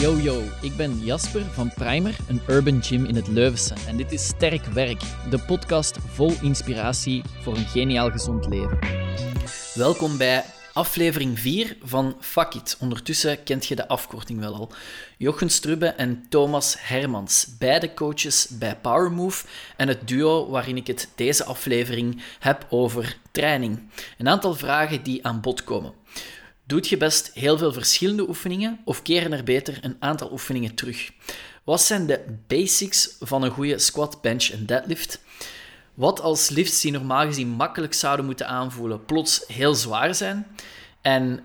Yo yo, ik ben Jasper van Primer, een urban gym in het Leuvense. En dit is Sterk Werk, de podcast vol inspiratie voor een geniaal gezond leven. Welkom bij aflevering 4 van Fuck It. Ondertussen kent je de afkorting wel al. Jochen Strubbe en Thomas Hermans, beide coaches bij PowerMove en het duo waarin ik het deze aflevering heb over training. Een aantal vragen die aan bod komen. Doet je best heel veel verschillende oefeningen of keren er beter een aantal oefeningen terug? Wat zijn de basics van een goede squat, bench en deadlift? Wat als lifts die normaal gezien makkelijk zouden moeten aanvoelen, plots heel zwaar zijn? En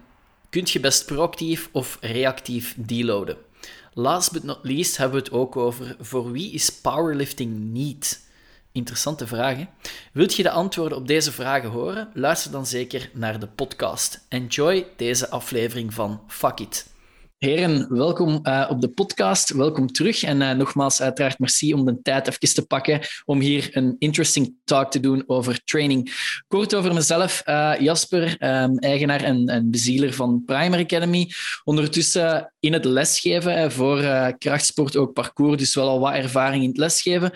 kunt je best proactief of reactief deloaden? Last but not least hebben we het ook over voor wie is powerlifting niet? Interessante vragen. Wilt je de antwoorden op deze vragen horen? Luister dan zeker naar de podcast. Enjoy deze aflevering van Fuck It. Heren, welkom uh, op de podcast. Welkom terug. En uh, nogmaals, uiteraard merci om de tijd even te pakken om hier een interesting talk te doen over training. Kort over mezelf. Uh, Jasper, um, eigenaar en, en, bezieler van Primer Academy. Ondertussen in het lesgeven voor krachtsport, ook parcours. Dus wel al wat ervaring in het lesgeven.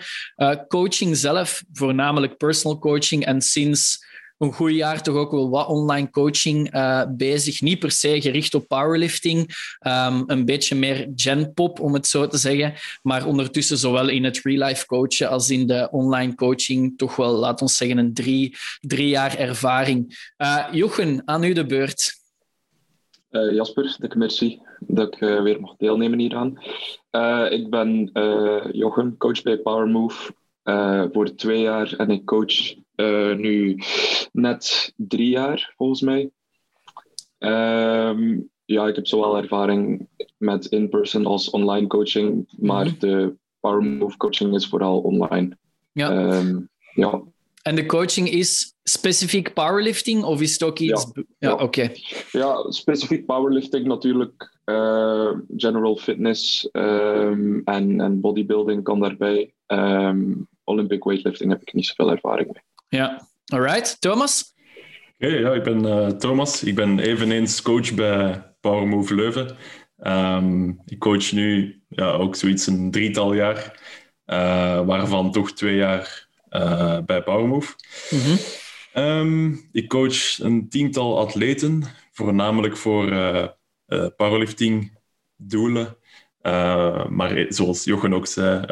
coaching zelf, voornamelijk personal coaching. En sinds een goed jaar toch ook wel wat online coaching uh, bezig. Niet per se gericht op powerlifting, um, een beetje meer genpop om het zo te zeggen. Maar ondertussen zowel in het real-life coachen als in de online coaching toch wel, laat ons zeggen, een drie, drie jaar ervaring. Uh, Jochen, aan u de beurt. Uh, Jasper, dikke merci dat ik weer mag deelnemen hieraan. Uh, ik ben Jochen, coach bij PowerMove voor twee jaar en ik coach uh, nu net drie jaar, volgens mij. Um, ja, ik heb zowel ervaring met in-person als online coaching, maar mm -hmm. de Power Move coaching is vooral online. Ja. Um, ja. En de coaching is specifiek powerlifting of is het ook iets... Ja, ja, oké. Okay. Ja, specifiek powerlifting natuurlijk. Uh, general fitness um, en, en bodybuilding kan daarbij. Um, Olympic weightlifting heb ik niet zoveel ervaring mee. Ja, alright. Thomas? Oké, okay, ja, ik ben uh, Thomas. Ik ben eveneens coach bij PowerMove Leuven. Um, ik coach nu ja, ook zoiets een drietal jaar, uh, waarvan toch twee jaar uh, bij PowerMove. Mm -hmm. um, ik coach een tiental atleten, voornamelijk voor powerlifting doelen. maar zoals Jochen ook zei,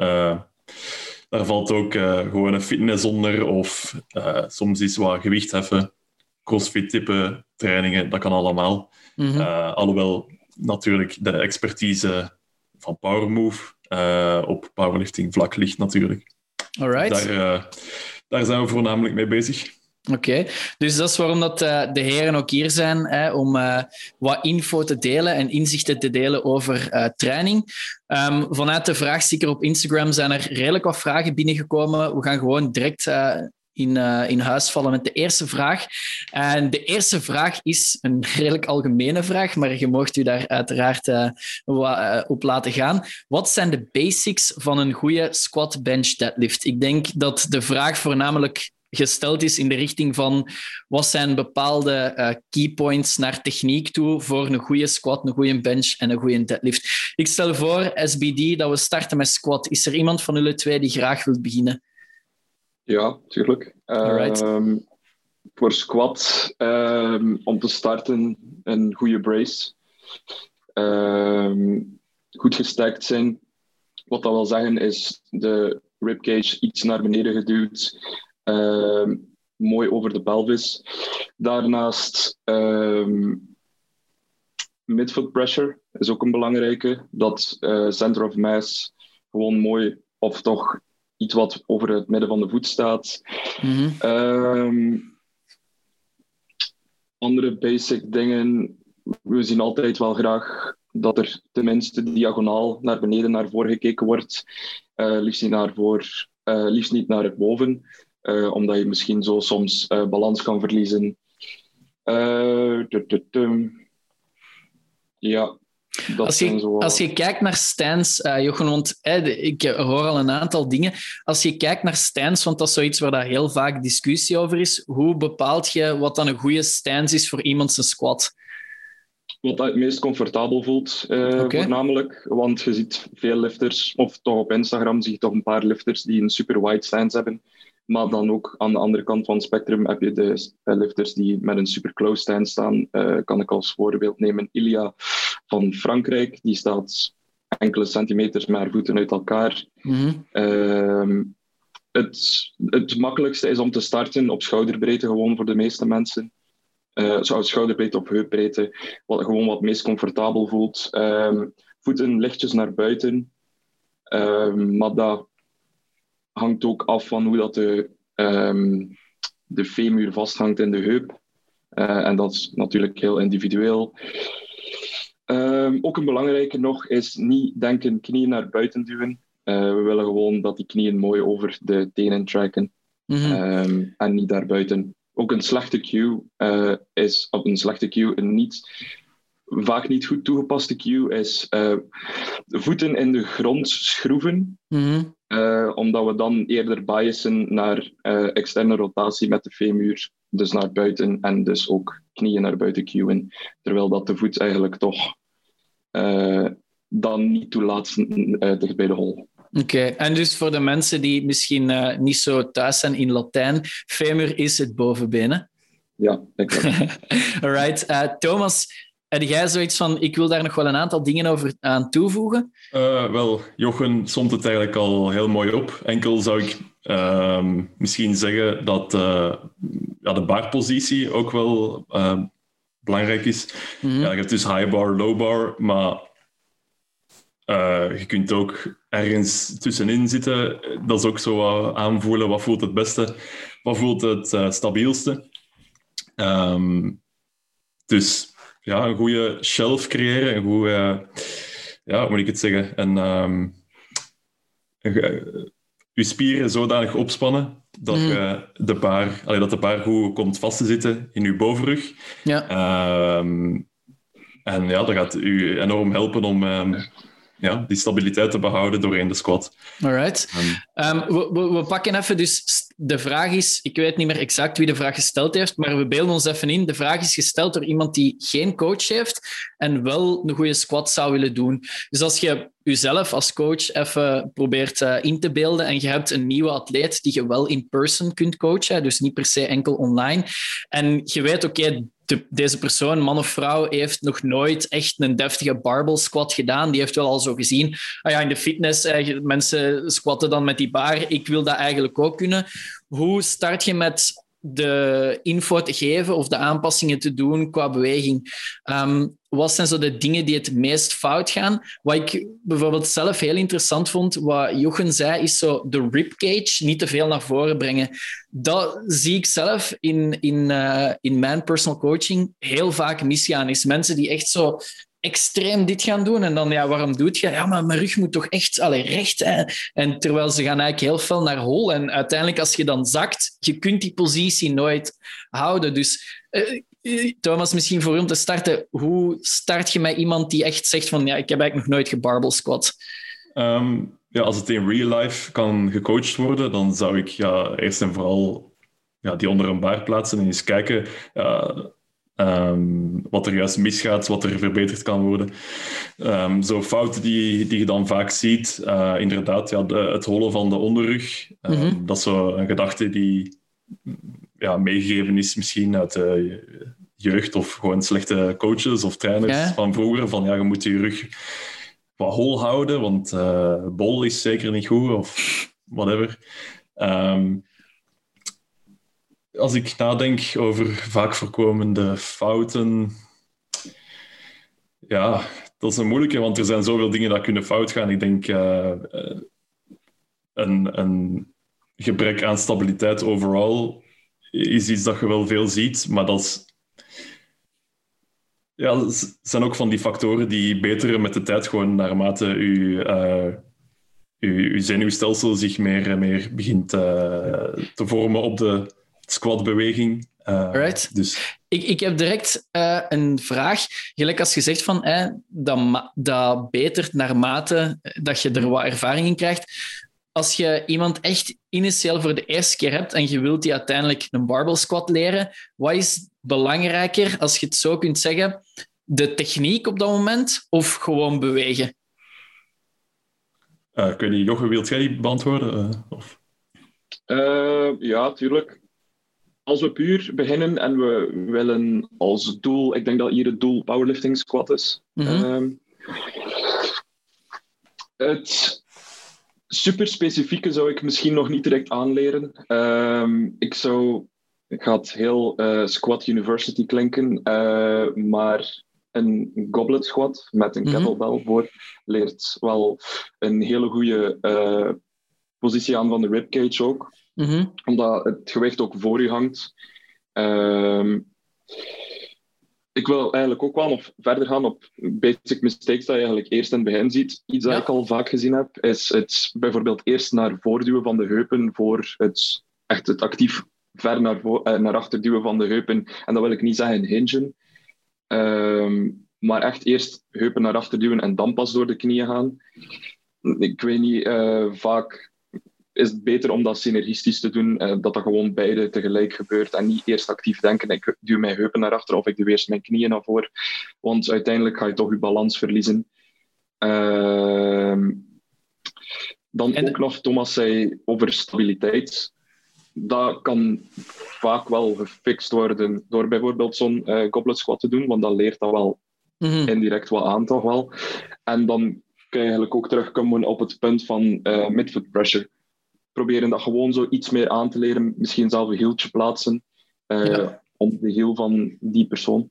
daar valt ook uh, gewoon een fitness onder of uh, soms is wat gewicht heffen, crossfit-type trainingen, dat kan allemaal. Mm -hmm. uh, alhoewel natuurlijk de expertise van PowerMove op powerlifting vlak ligt natuurlijk. Alright. Daar, daar zijn we voornamelijk mee bezig. Oké, dus dat is waarom dat, uh, de heren ook hier zijn, hè, om uh, wat info te delen en inzichten te delen over uh, training. Um, vanuit de vraagsticker op Instagram zijn er redelijk wat vragen binnengekomen. We gaan gewoon direct in, in huis vallen met de eerste vraag. En de eerste vraag is een redelijk algemene vraag, maar je mocht u daar uiteraard op laten gaan. Wat zijn de basics van een goede squat, bench, deadlift? Ik denk dat de vraag voornamelijk gesteld is in de richting van wat zijn bepaalde uh, keypoints naar techniek toe voor een goede squat, een goede bench en een goede deadlift. Ik stel voor, SBD, dat we starten met squat. Is er iemand van jullie twee die graag wil beginnen? Ja, tuurlijk. Um, voor squat, um, om te starten, een goede brace. Um, goed gestakt zijn. Wat dat wil zeggen is de ribcage iets naar beneden geduwd Uh, mooi over de pelvis. Daarnaast um, midfoot pressure is ook een belangrijke. Dat uh, center of mass gewoon mooi of toch iets wat over het midden van de voet staat. Mm -hmm. um, andere basic dingen. We zien altijd wel graag dat er tenminste diagonaal naar beneden naar voren gekeken wordt. Uh, liefst niet naar voor, uh, liefst niet naar boven. Uh, omdat je misschien zo soms uh, balans kan verliezen. Uh, ja, dat als je, zo... als je kijkt naar uh, Jochen, want eh, ik hoor al een aantal dingen. Als je kijkt naar stance, want dat is zoiets waar daar heel vaak discussie over is, hoe bepaalt je wat dan een goede stance is voor iemand zijn squat? Wat het meest comfortabel voelt, uh, voornamelijk. Want je ziet veel lifters, of toch op Instagram zie je toch een paar lifters die een super wide stance hebben. Maar dan ook aan de andere kant van het spectrum heb je de lifters die met een super close stance staan. Uh, kan ik als voorbeeld nemen Ilia van Frankrijk. Die staat enkele centimeters met haar voeten uit elkaar. Mm het, het makkelijkste is om te starten op schouderbreedte, gewoon voor de meeste mensen. Uh, schouderbreedte op heupbreedte, wat gewoon wat meest comfortabel voelt. Um, voeten lichtjes naar buiten, um, maar dat hangt ook af van hoe dat de, um, de femur vasthangt in de heup. Uh, en dat is natuurlijk heel individueel. ook een belangrijke nog is niet denken knieën naar buiten duwen. Uh, we willen gewoon dat die knieën mooi over de tenen trekken mm -hmm. en niet daarbuiten. Ook een slechte cue uh, is, op een slechte cue, een niet, vaak niet goed toegepaste cue is uh, voeten in de grond schroeven, mm -hmm. Omdat we dan eerder biasen naar externe rotatie met de femur, dus naar buiten en dus ook knieën naar buiten cueën, terwijl dat de voet eigenlijk toch dan niet toelaat dicht bij de hol. Oké, en dus voor de mensen die misschien uh, niet zo thuis zijn in Latijn, femur is het bovenbenen. Ja, exact. Alright. Uh, Thomas, heb jij zoiets van, ik wil daar nog wel een aantal dingen over aan toevoegen? Uh, wel, Jochen somt het eigenlijk al heel mooi op. Enkel zou ik uh, misschien zeggen dat ja, de baarpositie ook wel belangrijk is. Mm -hmm. ja, je hebt dus high bar, low bar, maar je kunt ook ergens tussenin zitten. Dat is ook zo aanvoelen. Wat voelt het beste? Wat voelt het stabielste? Um, dus ja, een goede shelf creëren. Een goede, ja, hoe moet ik het zeggen? Een, um, een, je spieren zodanig opspannen dat, mm. je de paar, allee, dat de paar goed komt vast te zitten in je bovenrug. Ja. Um, en ja, dat gaat u enorm helpen om ja, die stabiliteit te behouden doorheen de squat. Alright. Um, we, we, we, pakken even dus de vraag is, ik weet niet meer exact wie de vraag gesteld heeft, maar we beelden ons even in. De vraag is gesteld door iemand die geen coach heeft en wel een goede squat zou willen doen. Dus als je jezelf als coach even probeert uh, in te beelden en je hebt een nieuwe atleet die je wel in person kunt coachen, dus niet per se enkel online, en je weet, oké, de, deze persoon, man of vrouw, heeft nog nooit echt een deftige barbell squat gedaan. Die heeft wel al zo gezien, ah ja, in de fitness, eh, mensen squatten dan met die bar. Ik wil dat eigenlijk ook kunnen. Hoe start je met de info te geven of de aanpassingen te doen qua beweging. Um, wat zijn zo de dingen die het meest fout gaan? Wat ik bijvoorbeeld zelf heel interessant vond, wat Jochen zei, is zo de ribcage niet te veel naar voren brengen. Dat zie ik zelf in, in, uh, in mijn personal coaching heel vaak misgaan. Is mensen die echt zo extreem dit gaan doen. En dan, ja, waarom doet je? Ja, maar mijn rug moet toch echt allee, recht. En terwijl ze gaan eigenlijk heel veel naar hol. En uiteindelijk, als je dan zakt, je kunt die positie nooit houden. Dus uh, Thomas, misschien voor om te starten, hoe start je met iemand die echt zegt van ja, ik heb eigenlijk nog nooit gebarbel squat? Um, ja, als het in real life kan gecoacht worden, dan zou ik ja, eerst en vooral ja, die onder een baar plaatsen en eens kijken. Um, wat er juist misgaat, wat er verbeterd kan worden. Um, zo fouten die, die je dan vaak ziet, uh, inderdaad, ja, de, het hollen van de onderrug. Um, mm -hmm. Dat is zo een gedachte die ja, meegegeven is misschien uit de jeugd of gewoon slechte coaches of trainers ja. van vroeger. Van ja, je moet je rug wat hol houden, want uh, bol is zeker niet goed of whatever. Um, als ik nadenk over vaak voorkomende fouten, ja, dat is een moeilijke, want er zijn zoveel dingen dat kunnen fout gaan. Ik denk uh, een, een gebrek aan stabiliteit overal is iets dat je wel veel ziet, maar dat is ja, zijn ook van die factoren die beter met de tijd gewoon naarmate je, uh, je, je zenuwstelsel zich meer, meer begint uh, te vormen op de squatbeweging. Uh, right. dus. ik, ik heb direct uh, een vraag. Gelijk als je zegt van, eh, dat, dat betert naarmate dat je er wat ervaring in krijgt. Als je iemand echt initieel voor de eerste keer hebt en je wilt die uiteindelijk een barbell squat leren, wat is belangrijker, als je het zo kunt zeggen, de techniek op dat moment of gewoon bewegen? Uh, kun je Jochem, wilt jij die beantwoorden? Uh, of? Uh, ja, tuurlijk. Als we puur beginnen en we willen als doel, ik denk dat hier het doel powerlifting squat is. Mm -hmm. het super specifieke zou ik misschien nog niet direct aanleren. Um, ik zou, ik ga het heel uh, Squat University klinken, uh, maar een goblet squat met een mm -hmm. kettlebell voor leert wel een hele goede uh, positie aan van de ribcage ook. Mm -hmm. Omdat het gewicht ook voor je hangt. Um, ik wil eigenlijk ook wel nog verder gaan op basic mistakes dat je eigenlijk eerst in het begin ziet. Iets dat ja. ik al vaak gezien heb, is het bijvoorbeeld eerst naar voorduwen van de heupen voor het, echt het actief ver naar, voor, eh, naar achter duwen van de heupen. En dat wil ik niet zeggen hingen. Um, maar echt eerst heupen naar achter duwen en dan pas door de knieën gaan. Ik weet niet, uh, vaak is het beter om dat synergistisch te doen, uh, dat dat gewoon beide tegelijk gebeurt en niet eerst actief denken, ik duw mijn heupen naar achter of ik duw eerst mijn knieën naar voren. Want uiteindelijk ga je toch je balans verliezen. Uh, dan en... ook nog, Thomas zei over stabiliteit. Dat kan vaak wel gefixt worden door bijvoorbeeld zo'n uh, goblet squat te doen, want dat leert dat wel mm -hmm. indirect wel aan, toch wel. En dan kun je eigenlijk ook terugkomen op het punt van uh, midfoot pressure proberen dat gewoon zo iets meer aan te leren. Misschien zelf een hieltje plaatsen uh, ja. om de hiel van die persoon.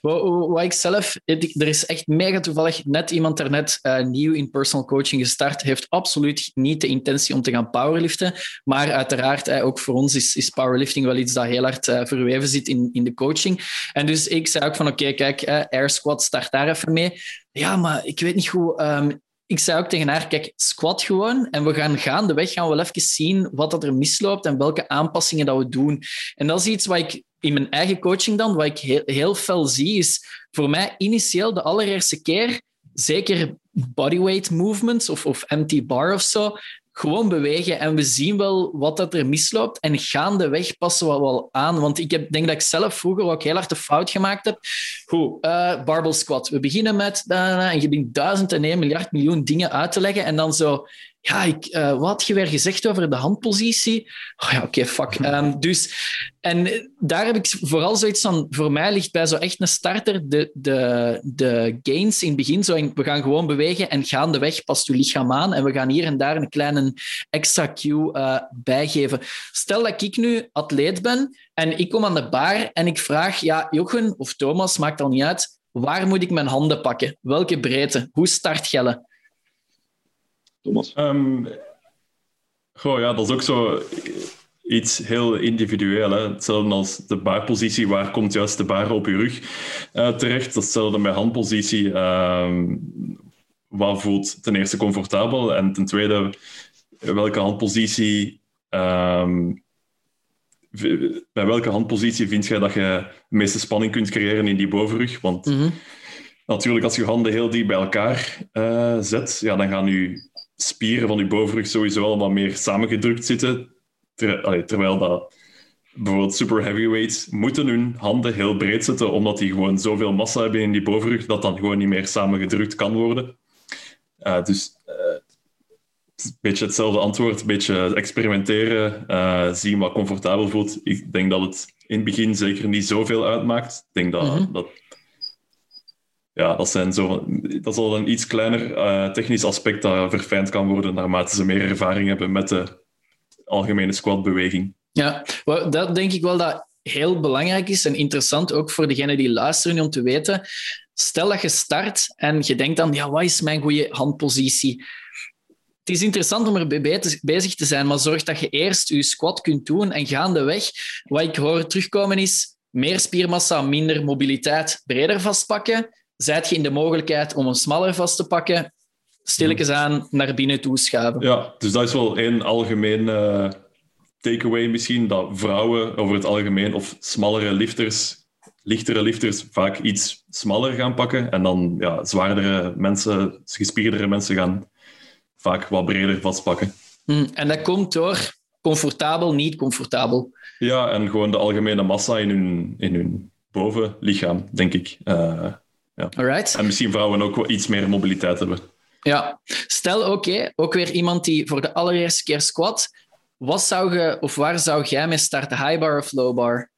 Wat, wat ik zelf, er is echt mega toevallig net iemand daarnet uh, nieuw in personal coaching gestart, heeft absoluut niet de intentie om te gaan powerliften, maar uiteraard uh, ook voor ons is, is powerlifting wel iets dat heel hard uh, verweven zit in, in de coaching. En dus ik zei ook van oké, okay, kijk, air squat, start daar even mee. Ja, maar ik weet niet goed, um, ik zei ook tegen haar, kijk, squat gewoon en we gaan gaandeweg gaan we wel even zien wat dat er misloopt en welke aanpassingen dat we doen. En dat is iets wat ik in mijn eigen coaching dan, wat ik heel, heel fel zie, is voor mij initieel de allereerste keer, zeker bodyweight movements of, of empty bar of zo, gewoon bewegen en we zien wel wat dat er misloopt. En gaandeweg passen we wel aan. Want ik heb, denk dat ik zelf vroeger ook heel hard de fout gemaakt heb. Goed, uh, barbell squat. We beginnen met... En je begint duizend en één miljard miljoen dingen uit te leggen. En dan zo ja, ik, uh, wat had je weer gezegd over de handpositie? Oh ja, oké, okay, fuck. Um, dus, en daar heb ik vooral zoiets van, voor mij ligt bij zo echt een starter de, de, de gains in het begin. Zo we gaan gewoon bewegen en gaandeweg past je lichaam aan. En we gaan hier en daar een kleine extra cue uh, bijgeven. Stel dat ik nu atleet ben en ik kom aan de bar en ik vraag, ja, Jochen of Thomas, maakt al niet uit, waar moet ik mijn handen pakken? Welke breedte? Hoe start Gelle? Thomas? Um, goh, ja, dat is ook zo iets heel individueel. Hè? Hetzelfde als de baarpositie, waar komt juist de baar op je rug uh, terecht? Hetzelfde met handpositie. Um, wat voelt ten eerste comfortabel? En ten tweede, welke handpositie... Um, bij welke handpositie vind jij dat je de meeste spanning kunt creëren in die bovenrug? Want mm -hmm. natuurlijk, als je handen heel diep bij elkaar uh, zet, ja, dan gaan je spieren van je bovenrug sowieso allemaal meer samengedrukt zitten. Ter, allee, terwijl dat bijvoorbeeld super heavyweights moeten hun handen heel breed zetten, omdat die gewoon zoveel massa hebben in die bovenrug, dat dan gewoon niet meer samengedrukt kan worden. Uh, dus uh, een beetje hetzelfde antwoord, een beetje experimenteren, uh, zien wat comfortabel voelt. Ik denk dat het in het begin zeker niet zoveel uitmaakt. Ik denk dat, mm -hmm. dat ja, dat, zijn zo, dat is een iets kleiner uh, technisch aspect dat verfijnd kan worden naarmate ze meer ervaring hebben met de algemene squatbeweging. Ja, dat denk ik wel dat heel belangrijk is en interessant ook voor degenen die luisteren om te weten. Stel dat je start en je denkt dan, ja, wat is mijn goede handpositie? Het is interessant om erbij bezig te zijn, maar zorg dat je eerst je squat kunt doen en gaandeweg, wat ik hoor terugkomen is, meer spiermassa, minder mobiliteit, breder vastpakken zijt je in de mogelijkheid om een smaller vast te pakken, stilletjes hmm. aan naar binnen toe schuiven. Ja, dus dat is wel één algemeen uh, takeaway misschien, dat vrouwen over het algemeen of smallere lifters, lichtere lifters vaak iets smaller gaan pakken en dan ja, zwaardere mensen, gespierdere mensen gaan vaak wat breder vastpakken. Hmm, en dat komt door comfortabel, niet comfortabel. Ja, en gewoon de algemene massa in hun, in hun bovenlichaam, denk ik. Uh, ja. Alright. En misschien vrouwen ook wel iets meer mobiliteit hebben. Ja, stel oké, ook weer iemand die voor de allereerste keer squat. Wat zou je, of waar zou jij mee starten? High bar of low bar?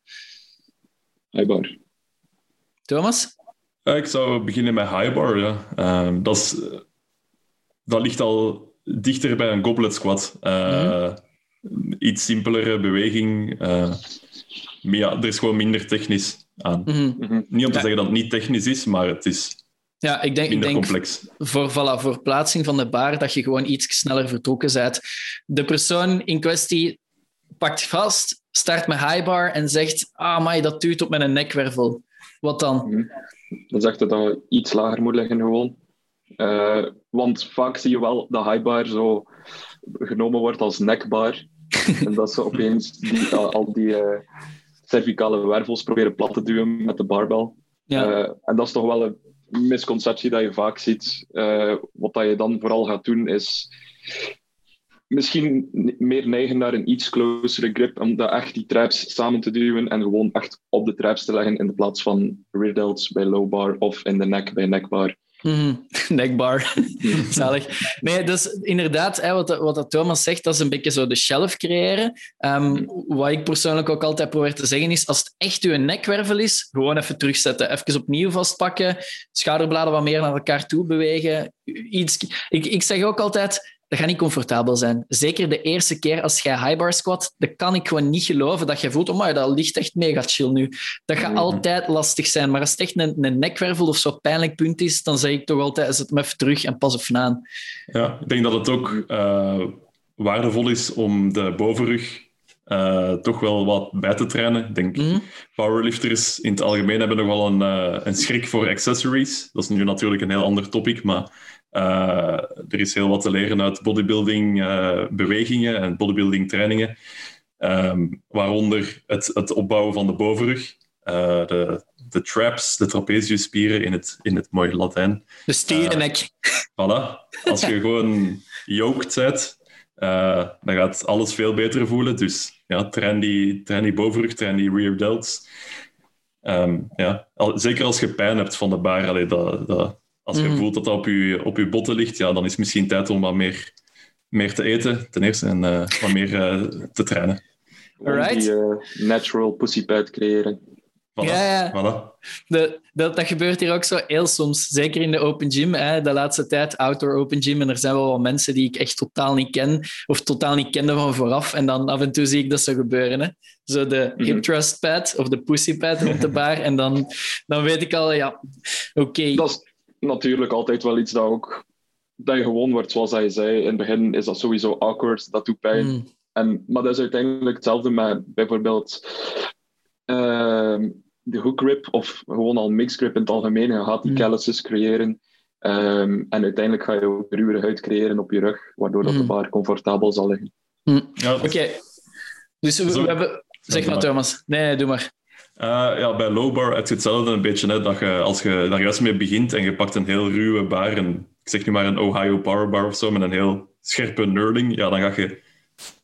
High bar. Thomas? Ja, ik zou beginnen met high bar. Ja. Ehm, dat, is, dat ligt al dichter bij een goblet squat. Uh, Iets simpelere beweging. Uh, maar ja, er is gewoon minder technisch aan. Mm -hmm. Niet om te ja. zeggen dat het niet technisch is, maar het is ja, ik denk, minder ik denk complex. Voor, voilà, voor plaatsing van de bar dat je gewoon iets sneller vertrokken bent. De persoon in kwestie pakt vast, start met high bar en zegt ah, maar dat duwt op mijn nekwervel. Wat dan? Mm -hmm. Dan zegt het dat je iets lager moet liggen gewoon. Uh, want vaak zie je wel dat high bar zo genomen wordt als nekbar. en dat ze opeens die, al die uh, cervicale wervels proberen plat te duwen met de barbel. Ja. Uh, en dat is toch wel een misconceptie dat je vaak ziet. Uh, wat dat je dan vooral gaat doen is misschien meer neigen naar een iets closere grip, om dat echt die traps samen te duwen en gewoon echt op de traps te leggen in de plaats van rear delts bij low bar of in de nek bij nekbar. Mm, nekbar. Zalig. Nee, dus inderdaad, hè, wat, wat Thomas zegt, dat is een beetje zo de shelf creëren. Um, wat ik persoonlijk ook altijd probeer te zeggen is, als het echt uw nekwervel is, gewoon even terugzetten. Even opnieuw vastpakken, schouderbladen wat meer naar elkaar toe bewegen. Iets. Ik, ik zeg ook altijd, dat gaat niet comfortabel zijn. Zeker de eerste keer als jij high bar squat, dat kan ik gewoon niet geloven dat je voelt, oh maar dat ligt echt mega chill nu. Dat gaat Mhm. altijd lastig zijn. Maar als het echt een, een nekwervel of zo'n pijnlijk punt is, dan zeg ik toch altijd, zet hem even terug en pas even aan. Ja, ik denk dat het ook uh, waardevol is om de bovenrug uh, toch wel wat bij te trainen. Ik denk, Mhm. powerlifters in het algemeen hebben nog wel een, uh, een schrik voor accessories. Dat is nu natuurlijk een heel ander topic, maar uh, er is heel wat te leren uit bodybuilding uh, bewegingen en bodybuilding trainingen. Um, waaronder het, het, opbouwen van de bovenrug, uh, de, de traps, de trapeziusspieren in het, in het mooie Latijn. De stierennek. voilà. Als je gewoon yoked bent, dan gaat alles veel beter voelen. Dus ja, train die, train die bovenrug, train die rear delts. Um, ja. Zeker als je pijn hebt van de bar, allee, dat, dat, als je mm. voelt dat dat op je, op je botten ligt, ja, dan is het misschien tijd om wat meer, meer te eten, ten eerste, en uh, wat meer uh, te trainen. Alright. Die uh, natural pussypad creëren. Voilà. Ja, ja. Voilà. De, dat, dat gebeurt hier ook zo heel soms. Zeker in de open gym. Hè, de laatste tijd, outdoor open gym. En er zijn wel wat mensen die ik echt totaal niet ken. Of totaal niet kende van vooraf. En dan af en toe zie ik dat zo gebeuren. Hè. Zo de mm -hmm. hip thrust pad of de pussy pad op de bar. en dan, dan weet ik al, ja, oké. Okay. Natuurlijk altijd wel iets dat ook... Dat je gewoon wordt, zoals hij zei. In het begin is dat sowieso awkward. Dat doet pijn. Mm. En, maar dat is uiteindelijk hetzelfde met bijvoorbeeld... Uh, de hook grip of gewoon al mixed grip in het algemeen. Je gaat die Mm. calluses creëren. Um, en uiteindelijk ga je ook ruwere huid creëren op je rug, waardoor dat de bar comfortabel zal liggen. Mm. Ja, Oké. Okay. Dus we, we hebben... Zeg maar, Thomas. Nee, doe maar. Uh, ja, bij low bar heb je hetzelfde een beetje. Hè, dat je, als je daar juist mee begint en je pakt een heel ruwe bar, en, ik zeg nu maar een Ohio Power Bar of zo, met een heel scherpe nerding, ja, dan ga je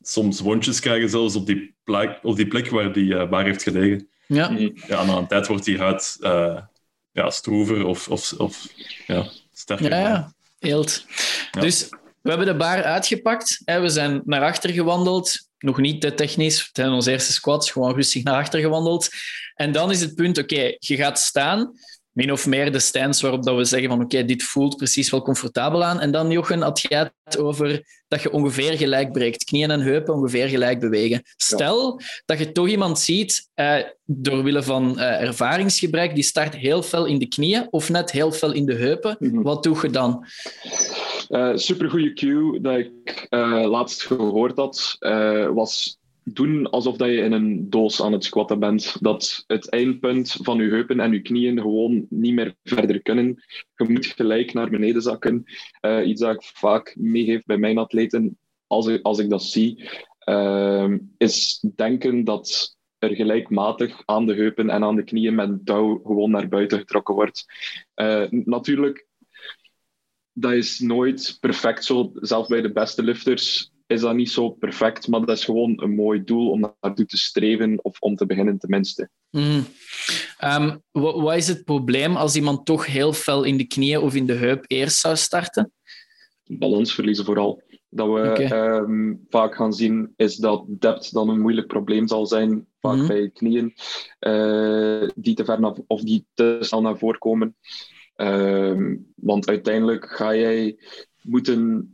soms wondjes krijgen zelfs op die plek, op die plek waar die uh, bar heeft gelegen. Ja. ja, na een tijd wordt die huid uh, ja, stroever of, of, of ja, sterker. Ja, ja. Eelt. Ja. Dus we hebben de bar uitgepakt. Hè. We zijn naar achter gewandeld. Nog niet te technisch. Het zijn onze eerste squats. Gewoon rustig naar achter gewandeld. En dan is het punt, oké, je gaat staan. Min of meer de stance waarop dat we zeggen van oké, okay, dit voelt precies wel comfortabel aan. En dan, Jochen, had jij het over dat je ongeveer gelijk breekt. Knieën en heupen ongeveer gelijk bewegen. Stel ja. dat je toch iemand ziet, uh, door wille van uh, ervaringsgebrek, die start heel fel in de knieën of net heel fel in de heupen. Mm -hmm. Wat doe je dan? Uh, supergoeie cue dat ik laatst gehoord had, was doen alsof dat je in een doos aan het squatten bent. Dat het eindpunt van je heupen en je knieën gewoon niet meer verder kunnen. Je moet gelijk naar beneden zakken. Uh, iets dat ik vaak meegeef bij mijn atleten als ik, als ik dat zie, uh, is denken dat er gelijkmatig aan de heupen en aan de knieën met touw gewoon naar buiten getrokken wordt. Uh, natuurlijk, dat is nooit perfect zo. Zelfs bij de beste lifters is dat niet zo perfect, maar dat is gewoon een mooi doel om naartoe te streven, of om te beginnen tenminste. Mm. Um, wat, is het probleem als iemand toch heel fel in de knieën of in de heup eerst zou starten? Balans verliezen vooral. Dat we okay. um, ehm, vaak gaan zien is dat depth dan een moeilijk probleem zal zijn, vaak mm bij je knieën, uh, die te ver naar, of die te snel naar voren komen. Um, want uiteindelijk ga jij moeten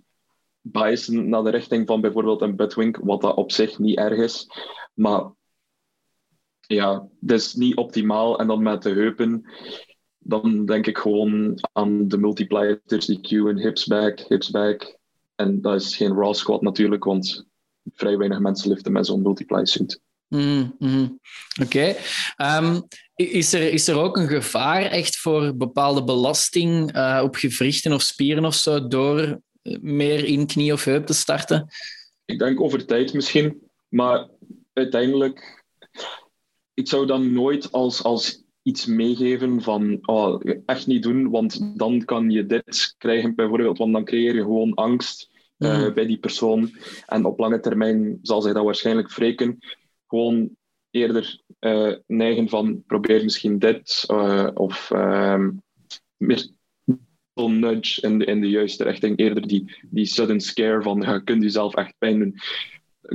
biasen naar de richting van bijvoorbeeld een bedwing, wat dat op zich niet erg is. Maar ja, dat is niet optimaal. En dan met de heupen, dan denk ik gewoon aan de multipliers, die Q en hips back, hips back. En dat is geen raw squat natuurlijk, want vrij weinig mensen liften met zo'n multiply suit. Mm, mm. Oké. Um, is, er, is er ook een gevaar echt voor bepaalde belasting uh, op gewrichten of spieren of zo door meer in knie of heup te starten? Ik denk over tijd misschien, maar uiteindelijk, ik zou dan nooit als, als iets meegeven van oh, echt niet doen, want dan kan je dit krijgen bijvoorbeeld, want dan creëer je gewoon angst uh, bij die persoon en op lange termijn zal zich dat waarschijnlijk wreken. Gewoon eerder uh, neigen van probeer misschien dit uh, of ehm, meer nudge in de, in de juiste richting. Eerder die, die sudden scare van ja, kunt u zelf echt pijn doen.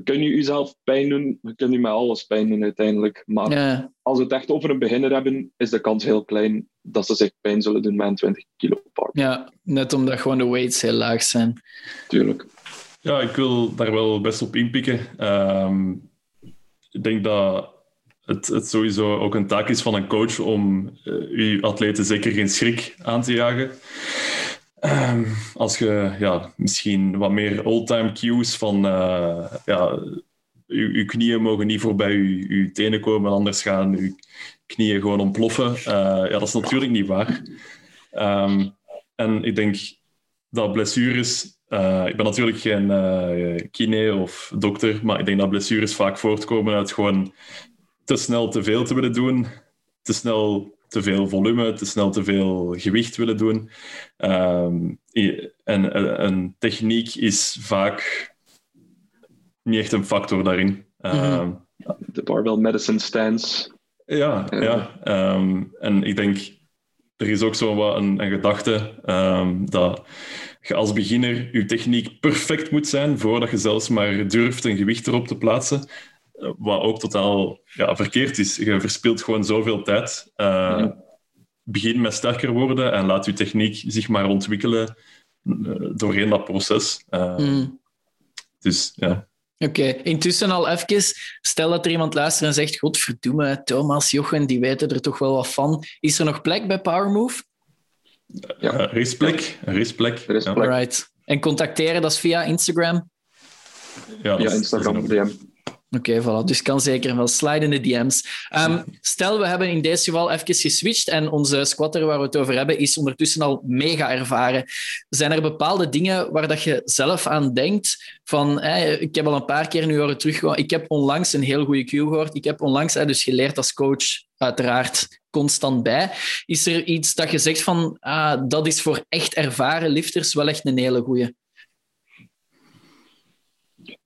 Kun je jezelf pijn doen? Je kunt u met alles pijn doen uiteindelijk. Maar ja. als we het echt over een beginner hebben, is de kans heel klein dat ze zich pijn zullen doen met een 20 kilo park. Ja, net omdat gewoon de weights heel laag zijn. Tuurlijk. Ja, ik wil daar wel best op inpikken. Um, ik denk dat het, het sowieso ook een taak is van een coach om uh, uw atleten zeker geen schrik aan te jagen. Um, als je ja, misschien wat meer old-time cues van uh, ja, uw, knieën mogen niet voorbij uw, tenen komen, anders gaan uw knieën gewoon ontploffen. Uh, ja, dat is natuurlijk niet waar. Um, en ik denk dat blessures uh, ik ben natuurlijk geen kine of dokter, maar ik denk dat blessures vaak voortkomen uit gewoon te snel te veel te willen doen, te snel te veel volume, te snel te veel gewicht willen doen. Um, en een techniek is vaak niet echt een factor daarin. Um, de barbell medicine stance. Ja, ja. Um, en ik denk, er is ook zo wat een, een gedachte dat je als beginner je techniek perfect moet zijn voordat je zelfs maar durft een gewicht erop te plaatsen. Wat ook totaal ja, verkeerd is. Je verspilt gewoon zoveel tijd. Uh, ja. Begin met sterker worden en laat je techniek zich maar ontwikkelen uh, doorheen dat proces. Uh, mm. Dus ja. Oké, okay. intussen al even, stel dat er iemand luistert en zegt, godverdomme, Thomas, Jochen, die weten er toch wel wat van. Is er nog plek bij Powermove? Ja. Uh, er is plek. Er is plek. Er is plek. Right. En contacteren, dat is via Instagram? Ja, ja Instagram, DM. Oké, voilà. Dus kan zeker wel slide in de DM's. Um, stel, we hebben in deze geval even geswitcht en onze squatter waar we het over hebben is ondertussen al mega ervaren. Zijn er bepaalde dingen waar dat je zelf aan denkt? Van, ik heb al een paar keer nu horen teruggegaan. Ik heb onlangs een heel goede cue gehoord. Ik heb onlangs dus geleerd als coach, uiteraard constant bij. Is er iets dat je zegt van, ah, dat is voor echt ervaren lifters wel echt een hele goede?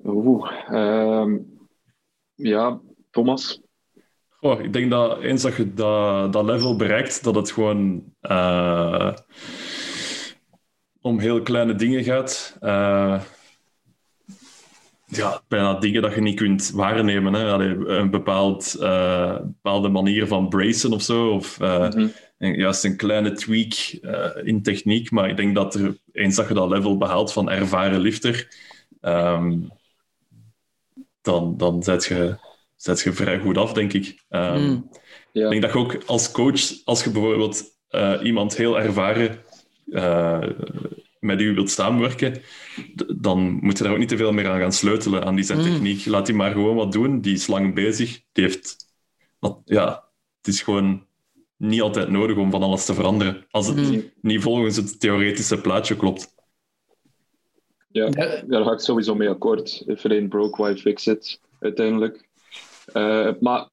Oeh, um ja, Thomas? Oh, ik denk dat eens dat je dat, dat level bereikt, dat het gewoon uh, om heel kleine dingen gaat. Uh, ja, bijna dingen dat je niet kunt waarnemen. Hè. Allee, een bepaald, uh, bepaalde manier van bracen of zo. Of mm-hmm. juist een kleine tweak in techniek. Maar ik denk dat er, eens dat je dat level behaalt van ervaren lifter, um, dan, dan zet je, zet je vrij goed af, denk ik. Um, ja. Ik denk dat je ook als coach, als je bijvoorbeeld uh, iemand heel ervaren uh, met u wilt samenwerken, dan moet je daar ook niet te veel meer aan gaan sleutelen, aan die zijn mm. techniek. Laat die maar gewoon wat doen. Die is lang bezig. Die heeft... Ja, het is gewoon niet altijd nodig om van alles te veranderen. Als het mm. niet volgens het theoretische plaatje klopt. Ja, daar ga ik sowieso mee akkoord. If it ain't broke, why fix it? Uiteindelijk. Uh, maar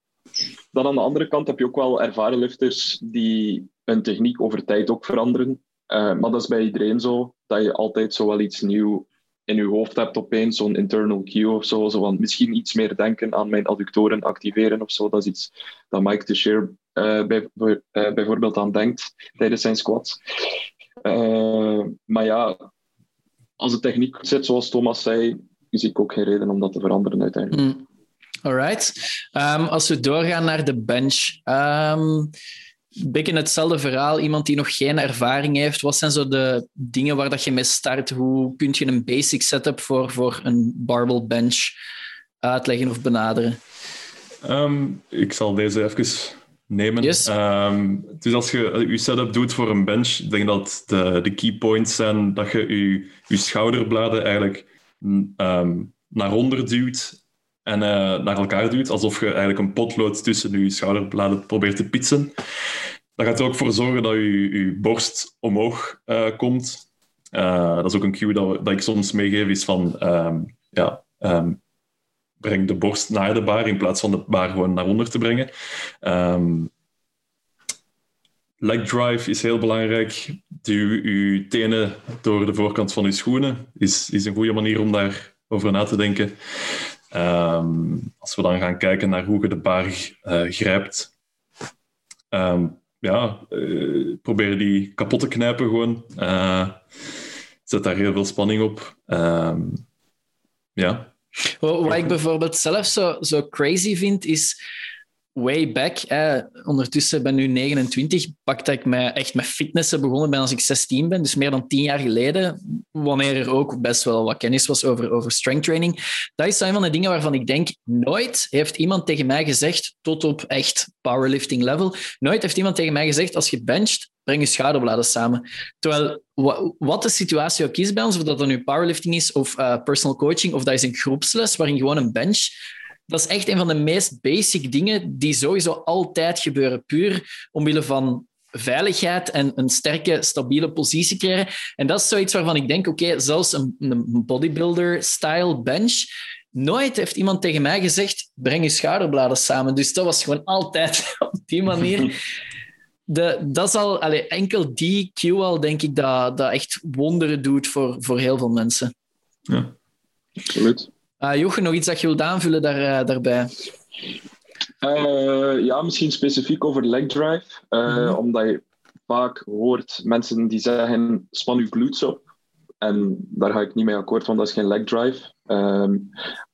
dan aan de andere kant heb je ook wel ervaren lifters die hun techniek over tijd ook veranderen. Uh, maar dat is bij iedereen zo, dat je altijd zo wel iets nieuws in je hoofd hebt opeens, zo'n internal cue of zo, zo want misschien iets meer denken aan mijn adductoren activeren of zo. Dat is iets dat Mike de uh, bij, uh, bijvoorbeeld aan denkt tijdens zijn squats. Maar ja, als de techniek zit, zoals Thomas zei, zie ik ook geen reden om dat te veranderen uiteindelijk. Mm. Alright. Um, als we doorgaan naar de bench. Um, beetje hetzelfde verhaal. Iemand die nog geen ervaring heeft. Wat zijn zo de dingen waar dat je mee start? Hoe kun je een basic setup voor, voor een barbell bench uitleggen of benaderen? Um, ik zal deze even nemen. Yes. dus als je je setup doet voor een bench, ik denk dat de, de key points zijn dat je je, je schouderbladen eigenlijk um, naar onder duwt en uh, naar elkaar duwt, alsof je eigenlijk een potlood tussen je schouderbladen probeert te pitsen. Dat gaat er ook voor zorgen dat je, je borst omhoog uh, komt. Uh, dat is ook een cue dat, dat ik soms meegeef, is van um, ja, breng de borst naar de baar in plaats van de baar gewoon naar onder te brengen. Um, leg drive is heel belangrijk. Duw je tenen door de voorkant van je schoenen. Is, is een goede manier om daarover na te denken. Um, als we dan gaan kijken naar hoe je de baar uh, grijpt. Um, ja, uh, probeer die kapot te knijpen gewoon. Uh, zet daar heel veel spanning op. Ja. Wat ik bijvoorbeeld zelf zo, zo crazy vind, is way back, eh, ondertussen ben ik nu 29, pak dat ik mij echt met fitnessen begonnen ben als ik 16 ben, dus meer dan 10 jaar geleden, wanneer er ook best wel wat kennis was over, over strength training. Dat is een van de dingen waarvan ik denk, nooit heeft iemand tegen mij gezegd, tot op echt powerlifting level, nooit heeft iemand tegen mij gezegd, als je bencht, breng je schouderbladen samen. Terwijl, wat de situatie ook is bij ons, of dat dan nu powerlifting is of uh, personal coaching, of dat is een groepsles waarin gewoon een bench dat is echt een van de meest basic dingen die sowieso altijd gebeuren. Puur omwille van veiligheid en een sterke, stabiele positie krijgen. En dat is zoiets waarvan ik denk, oké, zelfs een, een bodybuilder-style bench, nooit heeft iemand tegen mij gezegd, breng je schouderbladen samen. Dus dat was gewoon altijd op die manier. De, dat is al, allez, enkel die cue al, denk ik, dat, dat echt wonderen doet voor, voor heel veel mensen. Ja, absoluut. Uh, Jochen, nog iets dat je wilt aanvullen daar, uh, daarbij? Uh, ja, misschien specifiek over leg drive. Mm Omdat je vaak hoort mensen die zeggen: span je glutes op. En daar ga ik niet mee akkoord, want dat is geen leg drive. Um,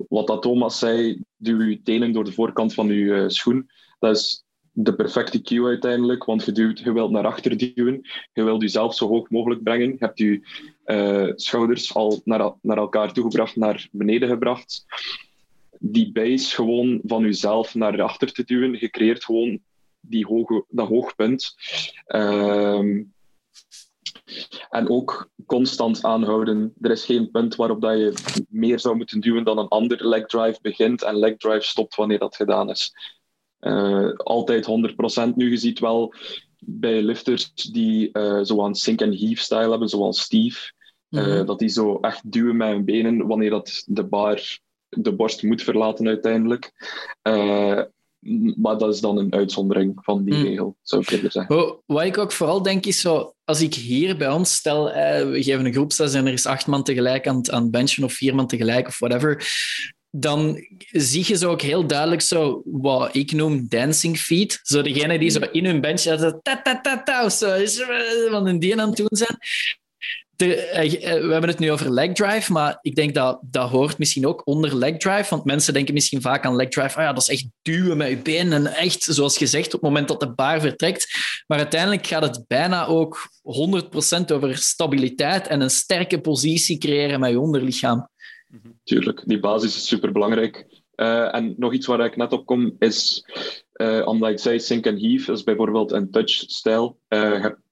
wat dat Thomas zei, duw je tenen door de voorkant van je schoen. Dat is de perfecte cue uiteindelijk, want je, duwt, je wilt naar achter duwen, je wilt jezelf zo hoog mogelijk brengen, je hebt je uh, schouders al naar, naar elkaar toegebracht, naar beneden gebracht. Die base gewoon van jezelf naar achter te duwen, je creëert gewoon die hoge, dat hoogpunt. Uh, en ook constant aanhouden. Er is geen punt waarop dat je meer zou moeten duwen dan een ander leg drive begint en leg drive stopt wanneer dat gedaan is. Uh, altijd 100%. Nu, je ziet wel bij lifters die uh, zo aan sink en heave style hebben, zoals Steve, uh, dat die zo echt duwen met hun benen wanneer dat de bar de borst moet verlaten uiteindelijk. maar dat is dan een uitzondering van die mm. regel, zou ik eerder zeggen. Oh, wat ik ook vooral denk is zo, als ik hier bij ons stel, we geven een groepsles en er is acht man tegelijk aan, aan benchen of vier man tegelijk of whatever, dan zie je zo ook heel duidelijk zo wat ik noem dancing feet. Zo degene die zo in hun bench zo ta ta ta ta zo is van een die aan het doen zijn. Eh, eh, we hebben het nu over leg drive, maar ik denk dat dat hoort misschien ook onder leg drive. Want mensen denken misschien vaak aan leg drive. Oh ja, dat is echt duwen met je been. En echt, zoals gezegd, op het moment dat de baar vertrekt. Maar uiteindelijk gaat het bijna ook 100% over stabiliteit en een sterke positie creëren met je onderlichaam. Tuurlijk, die basis is super belangrijk. Uh, en nog iets waar ik net op kom is, uh, omdat ik sink en heave, is bijvoorbeeld een touch-stijl.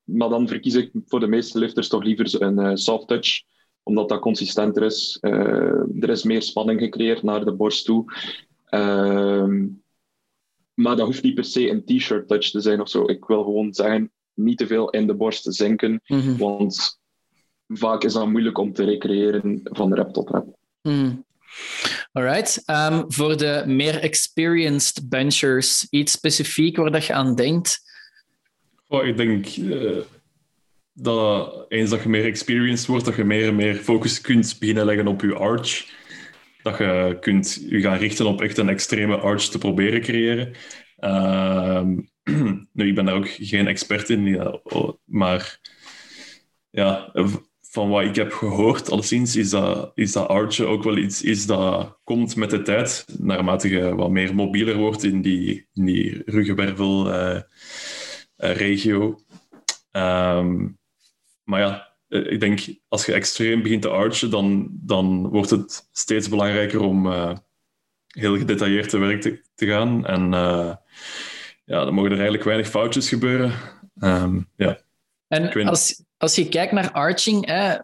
Maar dan verkies ik voor de meeste lifters toch liever een soft touch, omdat dat consistenter is. er is meer spanning gecreëerd naar de borst toe. Ehm, maar dat hoeft niet per se een t-shirt touch te zijn of zo. Ik wil gewoon zeggen, niet te veel in de borst zinken, mm want vaak is dat moeilijk om te recreëren van rep tot rep. Mm. Alright. Um, voor de meer experienced benchers, iets specifiek waar dat je aan denkt? Oh, ik denk uh, dat eens dat je meer experienced wordt, dat je meer en meer focus kunt beginnen leggen op je arch. Dat je kunt je gaan richten op echt een extreme arch te proberen creëren. Ehm, nu, ik ben daar ook geen expert in, maar ja, van wat ik heb gehoord, alleszins, is dat, is dat archen ook wel iets is dat komt met de tijd, naarmate je wat meer mobieler wordt in die, in die ruggenwervel-regio. Uh, um, maar ja, eh, ik denk, als je extreem begint te archen, dan, dan wordt het steeds belangrijker om uh, heel gedetailleerd te werk te, te gaan. En uh, ja, dan mogen er eigenlijk weinig foutjes gebeuren. Um, ja. En als, als je kijkt naar arching, hè,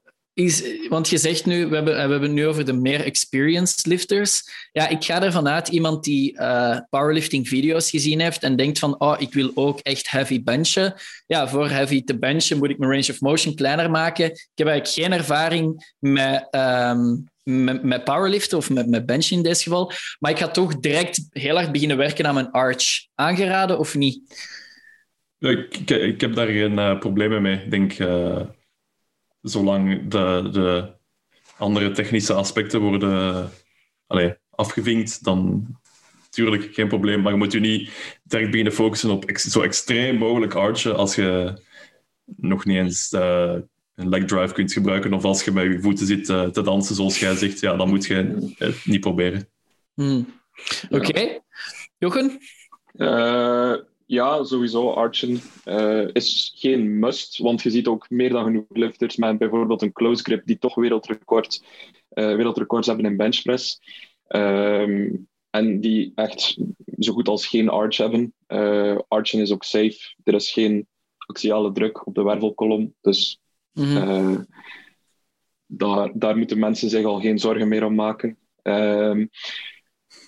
is, want je zegt nu, we hebben, we hebben het nu over de meer experienced lifters. Ja, ik ga ervan uit, iemand die uh, powerlifting video's gezien heeft en denkt van, oh, ik wil ook echt heavy benchen. Ja, voor heavy te benchen moet ik mijn range of motion kleiner maken. Ik heb eigenlijk geen ervaring met, um, met, powerliften of met, met benchen in deze geval. Maar ik ga toch direct heel hard beginnen werken aan mijn arch. Aangeraden of niet? Ik, ik, heb daar geen uh, problemen mee. Ik denk, zolang de, de andere technische aspecten worden allez, afgevinkt, dan natuurlijk geen probleem. Maar je moet je niet direct beginnen focussen op ex zo extreem mogelijk archen als je nog niet eens uh, een leg drive kunt gebruiken of als je met je voeten zit te dansen, zoals jij zegt. Ja, dan moet je het niet proberen. Hmm. Oké. Okay. Jochen? Ja, sowieso. Archen uh, is geen must, want je ziet ook meer dan genoeg lifters met bijvoorbeeld een close grip die toch wereldrecord, uh, wereldrecords hebben in benchpress. Um, en die echt zo goed als geen arch hebben. Uh, archen is ook safe. Er is geen axiale druk op de wervelkolom. Dus mm daar, daar moeten mensen zich al geen zorgen meer om maken. Um,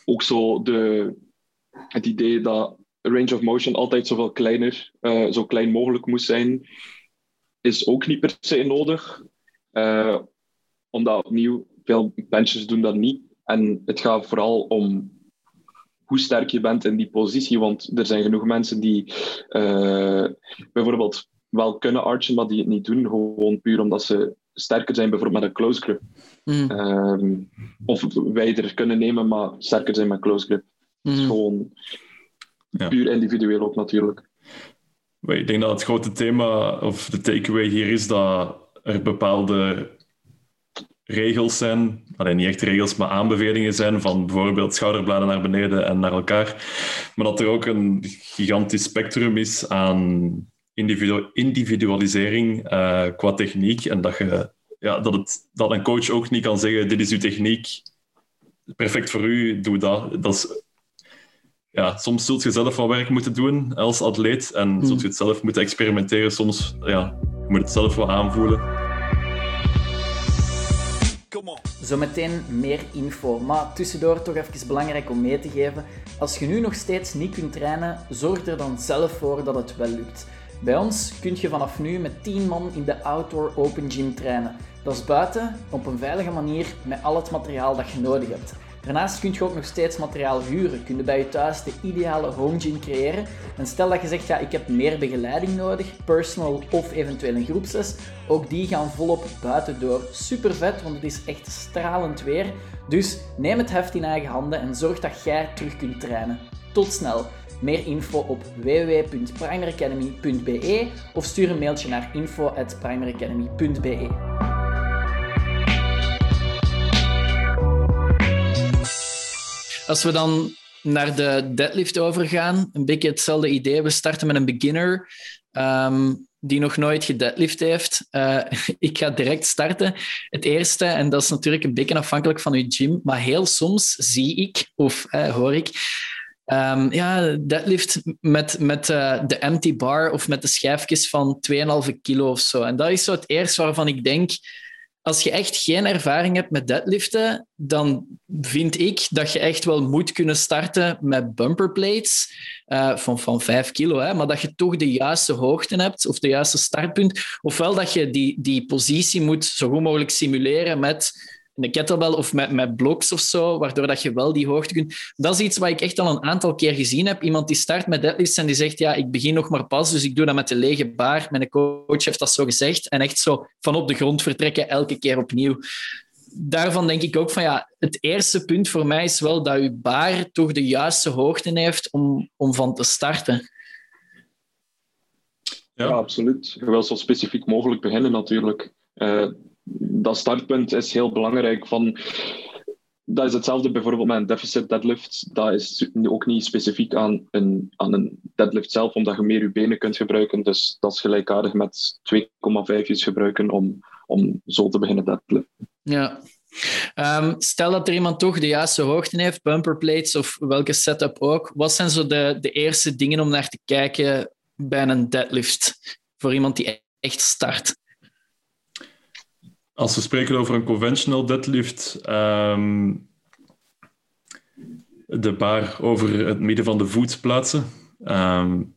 ook zo de, het idee dat range of motion altijd zoveel kleiner, uh, zo klein mogelijk moest zijn, is ook niet per se nodig. Uh, omdat opnieuw, veel benches doen dat niet. En het gaat vooral om hoe sterk je bent in die positie. Want er zijn genoeg mensen die uh, bijvoorbeeld wel kunnen archen, maar die het niet doen. Gewoon puur omdat ze sterker zijn, bijvoorbeeld met een close grip. Mm. Um, of wijder kunnen nemen, maar sterker zijn met close grip. Mm. Is gewoon ja. Puur individueel ook natuurlijk. Ik denk dat het grote thema, of de takeaway hier is dat er bepaalde regels zijn, alleen niet echt regels, maar aanbevelingen zijn van bijvoorbeeld schouderbladen naar beneden en naar elkaar. Maar dat er ook een gigantisch spectrum is aan individu individualisering uh, qua techniek. En dat, je, ja, dat, het, dat een coach ook niet kan zeggen, dit is uw techniek, perfect voor u, doe dat. Dat is ja, soms zult je zelf wat werk moeten doen als atleet en hmm. zult je het zelf moeten experimenteren. Soms ja, je moet het zelf wel aanvoelen. Zometeen meer info, maar tussendoor toch even belangrijk om mee te geven. Als je nu nog steeds niet kunt trainen, zorg er dan zelf voor dat het wel lukt. Bij ons kun je vanaf nu met 10 man in de Outdoor Open Gym trainen. Dat is buiten, op een veilige manier, met al het materiaal dat je nodig hebt. Daarnaast kun je ook nog steeds materiaal huren. Kun je bij je thuis de ideale home creëren. En stel dat je zegt, ja, ik heb meer begeleiding nodig, personal of eventueel een groepsles. Ook die gaan volop buiten door. Super vet, want het is echt stralend weer. Dus neem het heft in eigen handen en zorg dat jij terug kunt trainen. Tot snel! Meer info op www.primeracademy.be of stuur een mailtje naar info.primeracademy.be. Als we dan naar de deadlift overgaan, een beetje hetzelfde idee. We starten met een beginner um, die nog nooit gedeadlift heeft. Uh, ik ga direct starten. Het eerste, en dat is natuurlijk een beetje afhankelijk van uw gym, maar heel soms zie ik of uh, hoor ik Um, ja, deadlift met, met uh, de empty bar of met de schijfjes van 2,5 kilo of zo. En dat is zo het eerste waarvan ik denk, als je echt geen ervaring hebt met deadliften, dan vind ik dat je echt wel moet kunnen starten met bumperplates uh, van, van 5 kilo, hè, maar dat je toch de juiste hoogte hebt of de juiste startpunt. Ofwel dat je die, die positie moet zo goed mogelijk simuleren met een kettlebell of met, met blocks of zo, waardoor dat je wel die hoogte kunt. Dat is iets wat ik echt al een aantal keer gezien heb. Iemand die start met deadlifts en die zegt, ja, ik begin nog maar pas, dus ik doe dat met de lege baar. Mijn coach heeft dat zo gezegd. En echt zo van op de grond vertrekken, elke keer opnieuw. Daarvan denk ik ook van, ja, het eerste punt voor mij is wel dat je baar toch de juiste hoogte heeft om, om van te starten. Ja. absoluut. Je wil zo specifiek mogelijk beginnen natuurlijk. Uh, dat startpunt is heel belangrijk. Van, dat is hetzelfde bijvoorbeeld met een deficit deadlift. Dat is ook niet specifiek aan een, aan een deadlift zelf, omdat je meer je benen kunt gebruiken. Dus dat is gelijkaardig met 2,5 gebruiken om, om zo te beginnen deadliften. Ja. Um, stel dat er iemand toch de juiste hoogte heeft, bumper plates of welke setup ook. Wat zijn zo de, de eerste dingen om naar te kijken bij een deadlift voor iemand die echt start? Als we spreken over een conventional deadlift, um, de bar over het midden van de voet plaatsen. Um,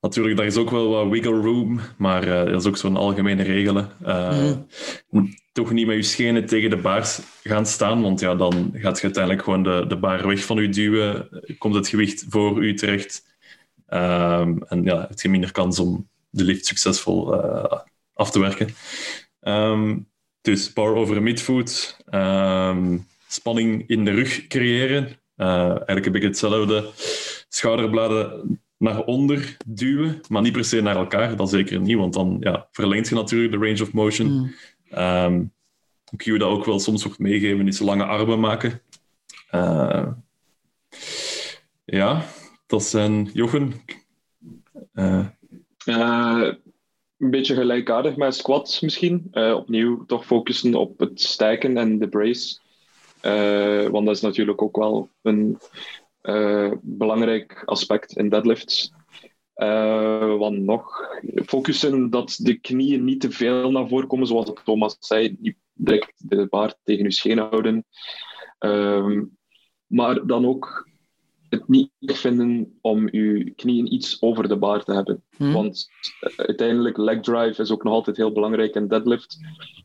natuurlijk, daar is ook wel wat wiggle room, maar uh, dat is ook zo'n algemene regel. Uh, mm. Toch niet met je schenen tegen de baars gaan staan, want ja, dan gaat je uiteindelijk gewoon de, de baar weg van je duwen, komt het gewicht voor u terecht. Um, en ja, heb je minder kans om de lift succesvol uh, af te werken. Um, dus power over midfoot, um, spanning in de rug creëren. Uh, eigenlijk een beetje hetzelfde. Schouderbladen naar onder duwen, maar niet per se naar elkaar. Dat zeker niet, want dan ja, verlengt je natuurlijk de range of motion. Mm. Um, je dat ook wel soms wordt meegeven, is lange armen maken. Uh, ja, dat zijn Jochen. Uh. Uh, een beetje gelijkaardig met squats misschien. Uh, opnieuw toch focussen op het stijken en de brace. Uh, want dat is natuurlijk ook wel een uh, belangrijk aspect in deadlifts. want nog focussen dat de knieën niet te veel naar voren komen, zoals Thomas zei, niet direct de baard tegen je scheen houden. Ehm, maar dan ook het niet vinden om je knieën iets over de bar te hebben. Hmm. Want uh, uiteindelijk, leg drive is ook nog altijd heel belangrijk in deadlift.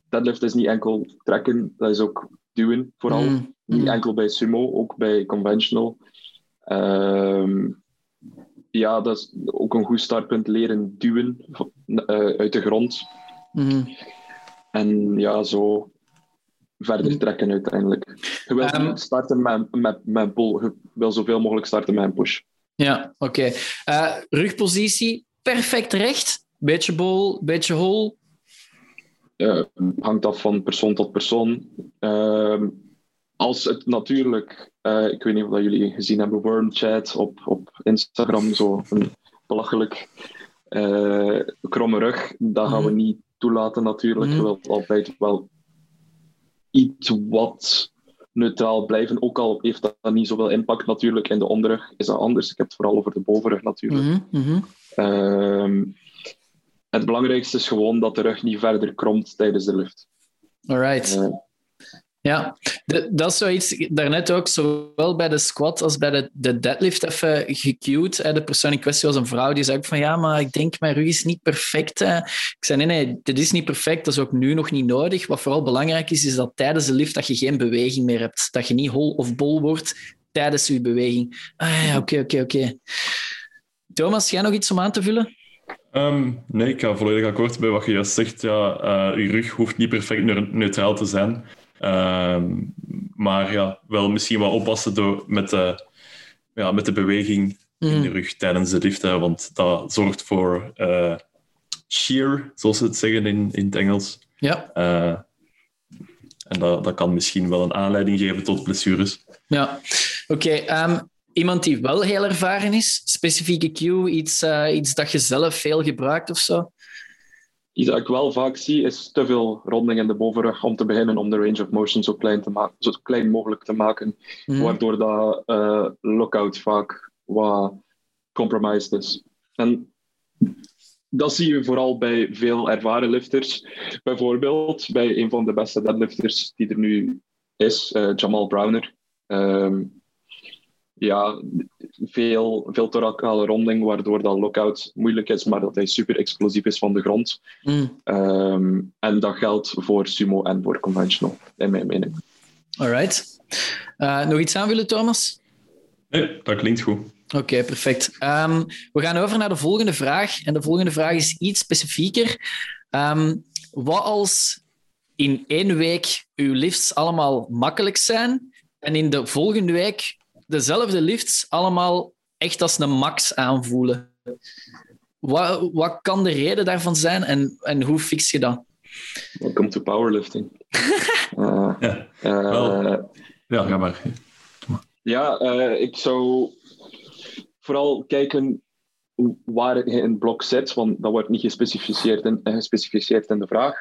Deadlift is niet enkel trekken, dat is ook duwen vooral. Hmm. Niet hmm. enkel bij sumo, ook bij conventional. Uh, ja, dat is ook een goed startpunt, leren duwen uh, uit de grond. En ja, zo verder mm. trekken uiteindelijk. Je wil um, starten met, met, met pull. Je wil zoveel mogelijk starten met een push. Ja, oké. Okay. Uh, rugpositie, perfect recht. Beetje bol, beetje hol. Uh, hangt af van persoon tot persoon. Uh, als het natuurlijk, uh, ik weet niet of jullie gezien hebben, Wormchat op, op Instagram, zo een belachelijk kromme rug, dat gaan we mm. niet toelaten natuurlijk. Mm. Je wilt altijd wel iets wat neutraal blijven. Ook al heeft dat niet zoveel impact natuurlijk. In de onderrug is dat anders. Ik heb het vooral over de bovenrug natuurlijk. Mm het belangrijkste is gewoon dat de rug niet verder kromt tijdens de lift. Alright. Uh, ja, dat is zoiets, daarnet ook, zowel bij de squat als bij de, de deadlift even gecued. De persoon in kwestie was een vrouw die zei van ja, maar ik denk mijn rug is niet perfect. Ik zei nee, nee, dit is niet perfect, dat is ook nu nog niet nodig. Wat vooral belangrijk is, is dat tijdens de lift dat je geen beweging meer hebt. Dat je niet hol of bol wordt tijdens je beweging. Ah ja, oké, oké, oké. Thomas, jij nog iets om aan te vullen? Um, nee, ik ga volledig akkoord bij wat je juist zegt. Ja, uh, je rug hoeft niet perfect neutraal te zijn. Ehm, maar ja, wel misschien wat oppassen door, met, de, ja, met de beweging in de mm. rug tijdens de lift. want dat zorgt voor uh, shear, zoals ze het zeggen in, in het Engels. Ja. Uh, en dat, dat kan misschien wel een aanleiding geven tot blessures. Ja, oké. Ehm, iemand die wel heel ervaren is, specifieke cue, iets, uh, iets dat je zelf veel gebruikt of zo? Iets dat ik wel vaak zie, is te veel ronding in de bovenrug om te beginnen om de range of motion zo klein, te maken, zo klein mogelijk te maken. Mhm. Waardoor dat uh, lookout vaak wat compromised is. En dat zie je vooral bij veel ervaren lifters. Bijvoorbeeld bij een van de beste deadlifters die er nu is, uh, Jamal Browner. Um, ja, veel, veel thoracale ronding, waardoor dat lockout moeilijk is, maar dat hij super explosief is van de grond. Mm. Ehm, en dat geldt voor sumo en voor conventional, in mijn mening. Alright. Uh, nog iets aanvullen, Thomas? Nee, dat klinkt goed. Oké, perfect. Um, we gaan over naar de volgende vraag. En de volgende vraag is iets specifieker. Um, wat als in één week uw lifts allemaal makkelijk zijn en in de volgende week dezelfde lifts allemaal echt als een max aanvoelen? Wat, wat kan de reden daarvan zijn en, en hoe fix je dat? Welcome to powerlifting. uh, ja, uh, ja, ga maar. Ja, uh, ik zou vooral kijken waar je een blok zet, want dat wordt niet gespecificeerd in, gespecificeerd in de vraag.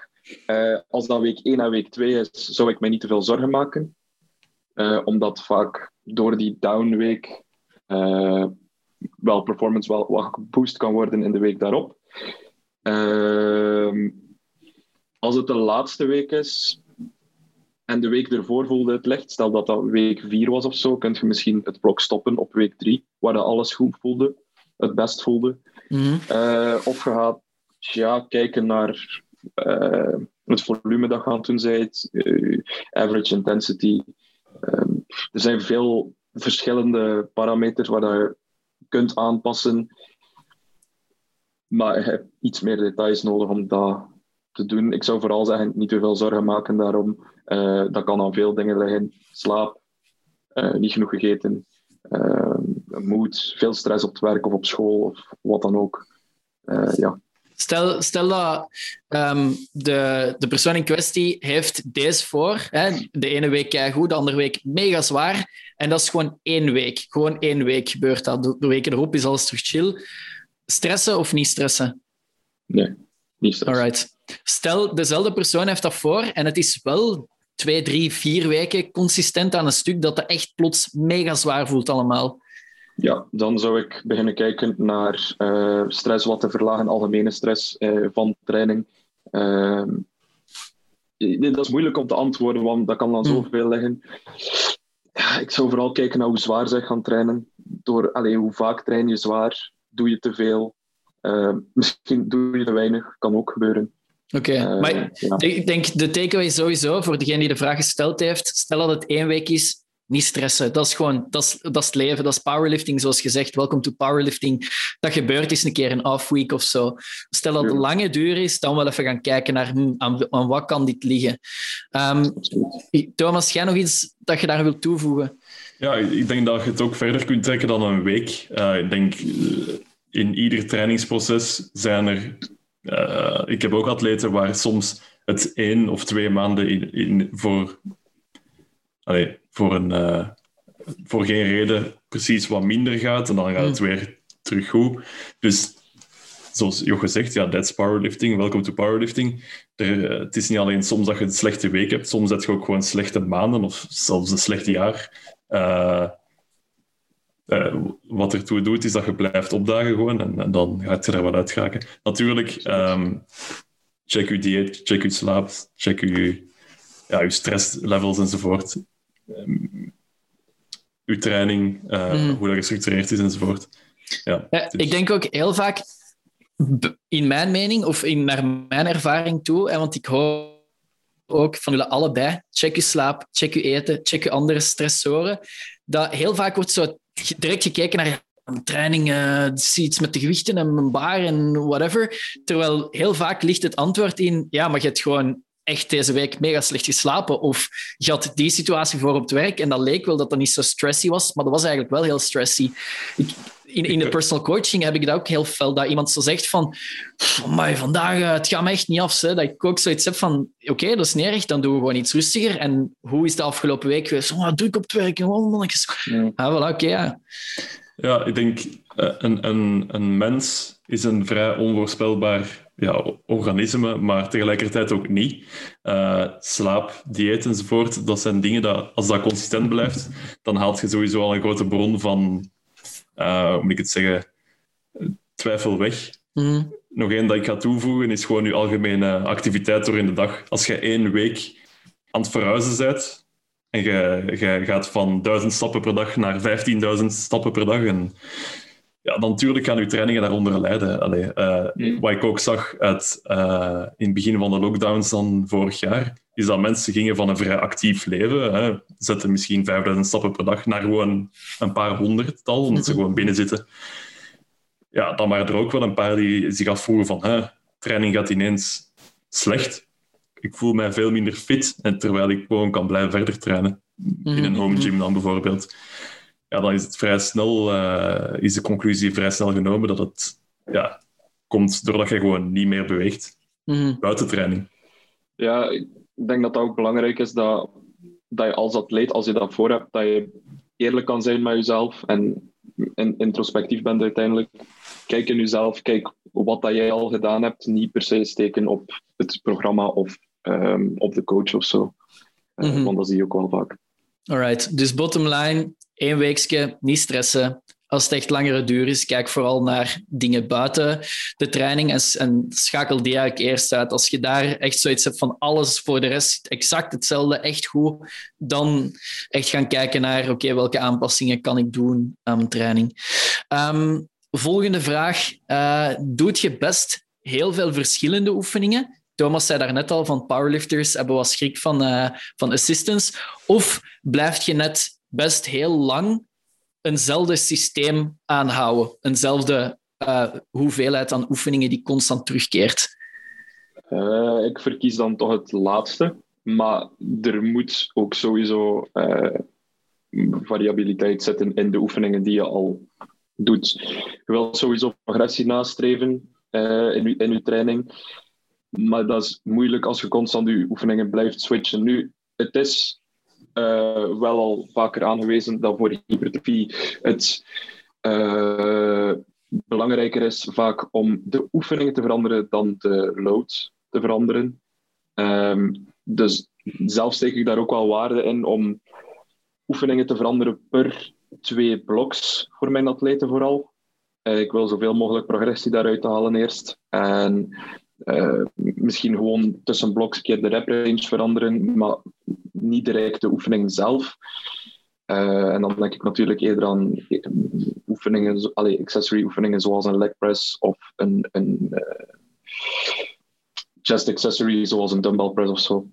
Uh, als dat week 1 en week 2 is, zou ik mij niet te veel zorgen maken. Uh, omdat vaak door die downweek uh, wel performance wel wat geboost kan worden in de week daarop. Ehm, als het de laatste week is en de week ervoor voelde het licht, stel dat dat week 4 was of zo, kun je misschien het blok stoppen op week 3, waar dat alles goed voelde, het best voelde. Mm -hmm. of je gaat ja, kijken naar het volume dat je aan bent, uh, average intensity. Er zijn veel verschillende parameters waar je kunt aanpassen. Maar je hebt iets meer details nodig om dat te doen. Ik zou vooral zeggen, niet te veel zorgen maken daarom. Uh, dat kan aan veel dingen liggen. Slaap, niet genoeg gegeten, moed, veel stress op het werk of op school of wat dan ook. ja. Stel, stel dat um, de, de persoon in kwestie heeft deze voor. Hè? De ene week goed, de andere week mega zwaar. En dat is gewoon één week. Gewoon één week gebeurt dat. De, weken erop is alles terug chill. Stressen of niet stressen? Nee, niet stressen. Alright. Stel, dezelfde persoon heeft dat voor en het is wel twee, drie, vier weken consistent aan een stuk dat het echt plots mega zwaar voelt allemaal. Ja, dan zou ik beginnen kijken naar uh, stress wat te verlagen, algemene stress uh, van training. Uh, dat is moeilijk om te antwoorden, want dat kan dan zoveel liggen. Ja, ik zou vooral kijken naar hoe zwaar zij gaan trainen. Door, allee, hoe vaak train je zwaar? Doe je te veel? misschien doe je te weinig, kan ook gebeuren. Oké, okay, maar ja. ik denk de takeaway sowieso voor degene die de vraag gesteld heeft. Stel dat het één week is, niet stressen. Dat is gewoon, dat is, dat is het leven, dat is powerlifting, zoals gezegd. Welcome to powerlifting. Dat gebeurt eens een keer een off-week of zo. Stel dat het lange duur is, dan wel even gaan kijken naar hm, aan, aan, wat kan dit liggen. Um, Thomas, jij nog iets dat je daar wilt toevoegen? Ja, ik denk dat je het ook verder kunt trekken dan een week. Uh, ik denk, in ieder trainingsproces zijn er... Uh, ik heb ook atleten waar soms het één of twee maanden in, in voor... Allee, voor, een, uh, voor geen reden precies wat minder gaat en dan gaat het weer terug goed. Dus zoals Jocke zegt, ja, that's powerlifting. Welcome to powerlifting. Er, uh, het is niet alleen soms dat je een slechte week hebt, soms heb je ook gewoon slechte maanden of zelfs een slecht jaar. Uh, wat ertoe doet, is dat je blijft opdagen gewoon en, en dan gaat je er wat uit geraken. Natuurlijk, um, check je dieet, check je slaap, check je, ja, je stresslevels enzovoort um, uw training, uh, mm. hoe dat gestructureerd is enzovoort. Ja, ja dus. Ik denk ook heel vaak, in mijn mening of in, naar mijn ervaring toe, en want ik hoor ook van jullie allebei, check je slaap, check je eten, check je andere stressoren, dat heel vaak wordt zo direct gekeken naar training, uh, iets met de gewichten en mijn bar en whatever. Terwijl heel vaak ligt het antwoord in, ja, maar je hebt gewoon echt deze week mega slecht geslapen. Of je had die situatie voor op het werk en dat leek wel dat dat niet zo stressy was, maar dat was eigenlijk wel heel stressy. Ik, in, in de personal coaching heb ik dat ook heel fel, dat iemand zo zegt van maar vandaag, uh, het gaat me echt niet af. Hè. Dat ik ook zoiets heb van, oké, okay, dat is niet erg, dan doen we gewoon iets rustiger. En hoe is de afgelopen week geweest? Oh, druk op het werk. Oh, mannetjes. Ja, ah, voilà, oké, ja. Ja, ik denk, uh, een, een, een mens is een vrij onvoorspelbaar ja, organisme, maar tegelijkertijd ook niet. Uh, slaap, dieet enzovoort, dat zijn dingen dat, als dat consistent blijft, dan haalt je sowieso al een grote bron van, uh, hoe moet ik het zeggen, twijfel weg. Mm. Nog één dat ik ga toevoegen is gewoon je algemene activiteit door in de dag. Als je één week aan het verhuizen bent, en je, gaat van 1000 stappen per dag naar 15.000 stappen per dag. En ja, dan natuurlijk gaan je trainingen daaronder lijden. Allee, uh, Wat ik ook zag uit, uh, in het begin van de lockdowns dan vorig jaar, is dat mensen gingen van een vrij actief leven, hè, zetten misschien 5000 stappen per dag, naar gewoon een paar honderdtal, omdat ze mhm. gewoon binnen zitten. Ja, dan waren er ook wel een paar die zich afvroegen van, hè, training gaat ineens slecht. Ik voel mij veel minder fit, en terwijl ik gewoon kan blijven verder trainen. In een mhm. home gym dan bijvoorbeeld. Ja, dan is het vrij snel, uh, is de conclusie vrij snel genomen dat het ja, komt doordat je gewoon niet meer beweegt. Mm Buiten training. Ja, ik denk dat dat ook belangrijk is dat, dat je als atleet, als je dat voor hebt, dat je eerlijk kan zijn met jezelf en introspectief bent uiteindelijk. Kijk in jezelf, kijk wat dat jij al gedaan hebt, niet per se steken op het programma of um, op de coach of zo. Uh, mm -hmm. Want dat zie je ook wel vaak. Alright, dus bottom line, één weekje, niet stressen. Als het echt langere duur is, kijk vooral naar dingen buiten de training en, schakel die eigenlijk eerst uit. Als je daar echt zoiets hebt van alles voor de rest exact hetzelfde, echt goed, dan echt gaan kijken naar oké, welke aanpassingen kan ik doen aan mijn training. Um, volgende vraag. Uh, doet je best heel veel verschillende oefeningen? Thomas zei daarnet al, van powerlifters hebben wat schrik van, uh, van assistance. Of blijft je net best heel lang eenzelfde systeem aanhouden? Eenzelfde uh, hoeveelheid aan oefeningen die constant terugkeert? Uh, ik verkies dan toch het laatste. Maar er moet ook sowieso variabiliteit zitten in de oefeningen die je al doet. Je wilt sowieso progressie nastreven in, in je training. Maar dat is moeilijk als je constant je oefeningen blijft switchen. Nu, het is uh, wel al vaker aangewezen dat voor hypertrofie het uh, belangrijker is vaak om de oefeningen te veranderen dan de load te veranderen. Um, dus zelf steek ik daar ook wel waarde in om oefeningen te veranderen per twee bloks voor mijn atleten vooral. Uh, ik wil zoveel mogelijk progressie daaruit halen eerst. En uh, misschien gewoon tussen bloks een keer de rep range veranderen, maar niet direct de oefening zelf. Uh, en dan denk ik natuurlijk eerder aan oefeningen, allee, accessory oefeningen zoals een leg press of een, een uh, chest accessory zoals een dumbbell press of zo.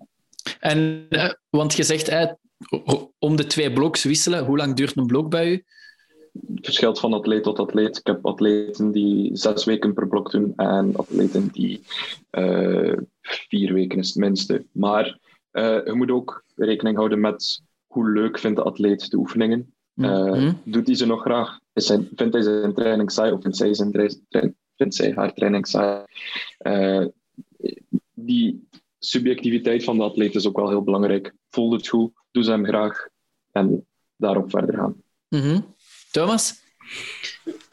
En, want je zegt om de twee bloks wisselen, hoe lang duurt een blok bij u? Verschilt van atleet tot atleet. Ik heb atleten die zes weken per blok doen en atleten die uh, vier weken is het minste. Maar uh, je moet ook rekening houden met hoe leuk vindt de atleet de oefeningen. Uh, Doet hij ze nog graag? Is vindt hij zijn training saai of vindt zij, zijn tra vindt zij haar training saai? die subjectiviteit van de atleet is ook wel heel belangrijk. Voel het goed, doe ze hem graag en daarop verder gaan. Mm -hmm. Thomas?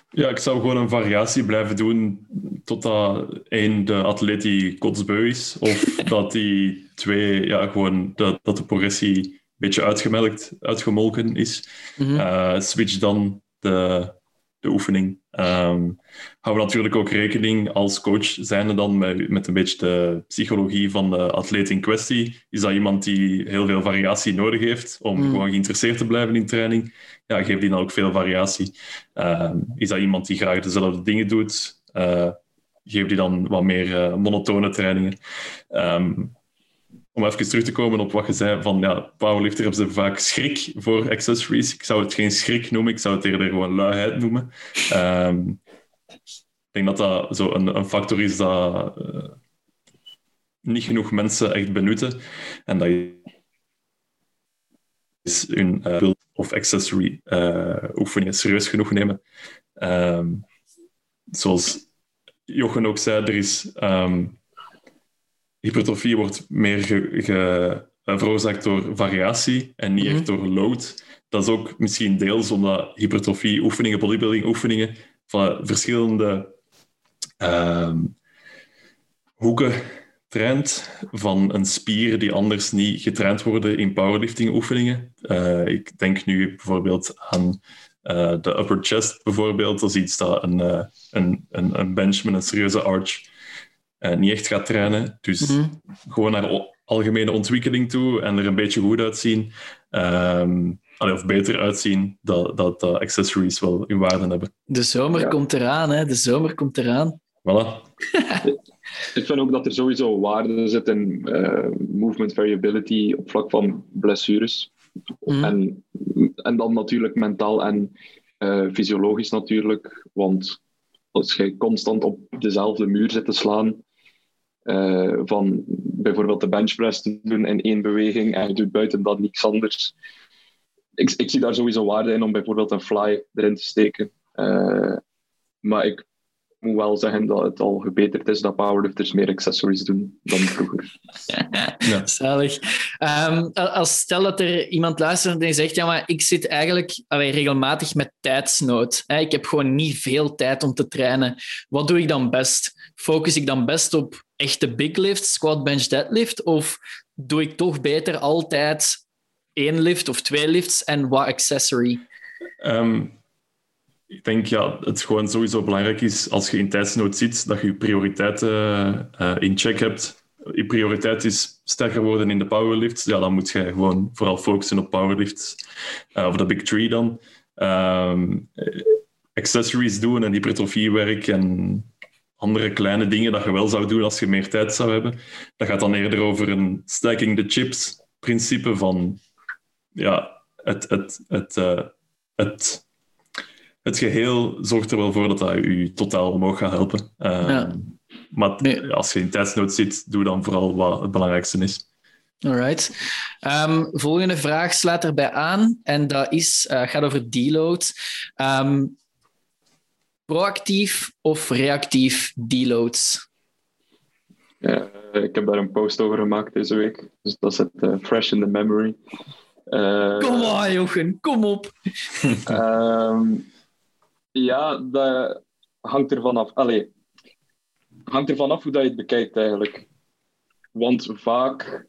Ja, ik zou gewoon een variatie blijven doen totdat één de atleet die kotsbeu is, of dat die twee, ja, gewoon dat, dat de progressie een beetje uitgemelkt, uitgemolken is. Mm -hmm. switch dan de, de oefening. Um, houden we natuurlijk ook rekening als coach zijnde dan met, met een beetje de psychologie van de atleet in kwestie. Is dat iemand die heel veel variatie nodig heeft om mm. gewoon geïnteresseerd te blijven in training? Ja, geef die dan ook veel variatie. Um, is dat iemand die graag dezelfde dingen doet? Uh, geef die dan wat meer uh, monotone trainingen. Um, om even terug te komen op wat je zei van ja, powerlifter hebben ze vaak schrik voor accessories. Ik zou het geen schrik noemen, ik zou het eerder gewoon luiheid noemen. Um, ik denk dat dat zo een, een factor is dat uh, niet genoeg mensen echt benutten. En dat je hun uh, of accessory uh, oefeningen serieus genoeg nemen. Um, zoals Jochen ook zei, er is um, hypertrofie wordt meer ge, eh, veroorzaakt door variatie en niet echt mhm. door load. Dat is ook misschien deels omdat hypertrofie oefeningen, bodybuilding oefeningen van verschillende uh, hoeken traint van een spier die anders niet getraind worden in powerlifting oefeningen. Uh, ik denk nu bijvoorbeeld aan uh, de upper chest bijvoorbeeld. Dat is iets dat een, een, een, een bench met een serieuze arch uh, niet echt gaat trainen. Dus mhm. gewoon naar algemene ontwikkeling toe en er een beetje goed uitzien, um, of beter uitzien, dat, dat, dat accessories wel hun waarde hebben. De zomer komt eraan, hè? De zomer komt eraan. Voilà. Ik vind ook dat er sowieso waarde zit in uh, movement variability op vlak van blessures. Mm. En, en dan natuurlijk mentaal en uh, fysiologisch natuurlijk. Want als je constant op dezelfde muur zit te slaan, uh, van bijvoorbeeld de benchpress te doen in één beweging en je doet buiten dat niks anders. Ik, ik zie daar sowieso waarde in om bijvoorbeeld een fly erin te steken. Uh, maar ik moet wel zeggen dat het al gebeterd is dat powerlifters meer accessories doen dan vroeger. ja. Zalig. Um, als stel dat er iemand luistert en zegt, ja, maar ik zit eigenlijk allee, regelmatig met tijdsnood. Hè? Ik heb gewoon niet veel tijd om te trainen. Wat doe ik dan best? Focus ik dan best op echte big lift, squat, bench, deadlift? Of doe ik toch beter altijd één lift of twee lifts en wat accessory? Um, ik denk ja, het gewoon sowieso belangrijk is als je in tijdsnood zit, dat je je prioriteiten uh, in check hebt. Je prioriteit is sterker worden in de powerlifts. Ja, dan moet je gewoon vooral focussen op powerlifts. Uh, of de big three dan. Um, accessories doen en hypertrofiewerk en andere kleine dingen dat je wel zou doen als je meer tijd zou hebben. Dat gaat dan eerder over een stacking the chips principe van ja, het, het, het, uh, het het geheel zorgt er wel voor dat dat u totaal omhoog gaat helpen. Uh, Maar als je in tijdsnood zit, doe dan vooral wat het belangrijkste is. Alright. Um, volgende vraag slaat erbij aan en dat is, uh, gaat over deload. Um, proactief of reactief deloads? Ja, ik heb daar een post over gemaakt deze week, dus dat zit uh, fresh in the memory. Uh, kom maar, Jochen, kom op. um, Ja, dat hangt ervan af. Allee, hangt ervan af hoe dat je het bekijkt eigenlijk. Want vaak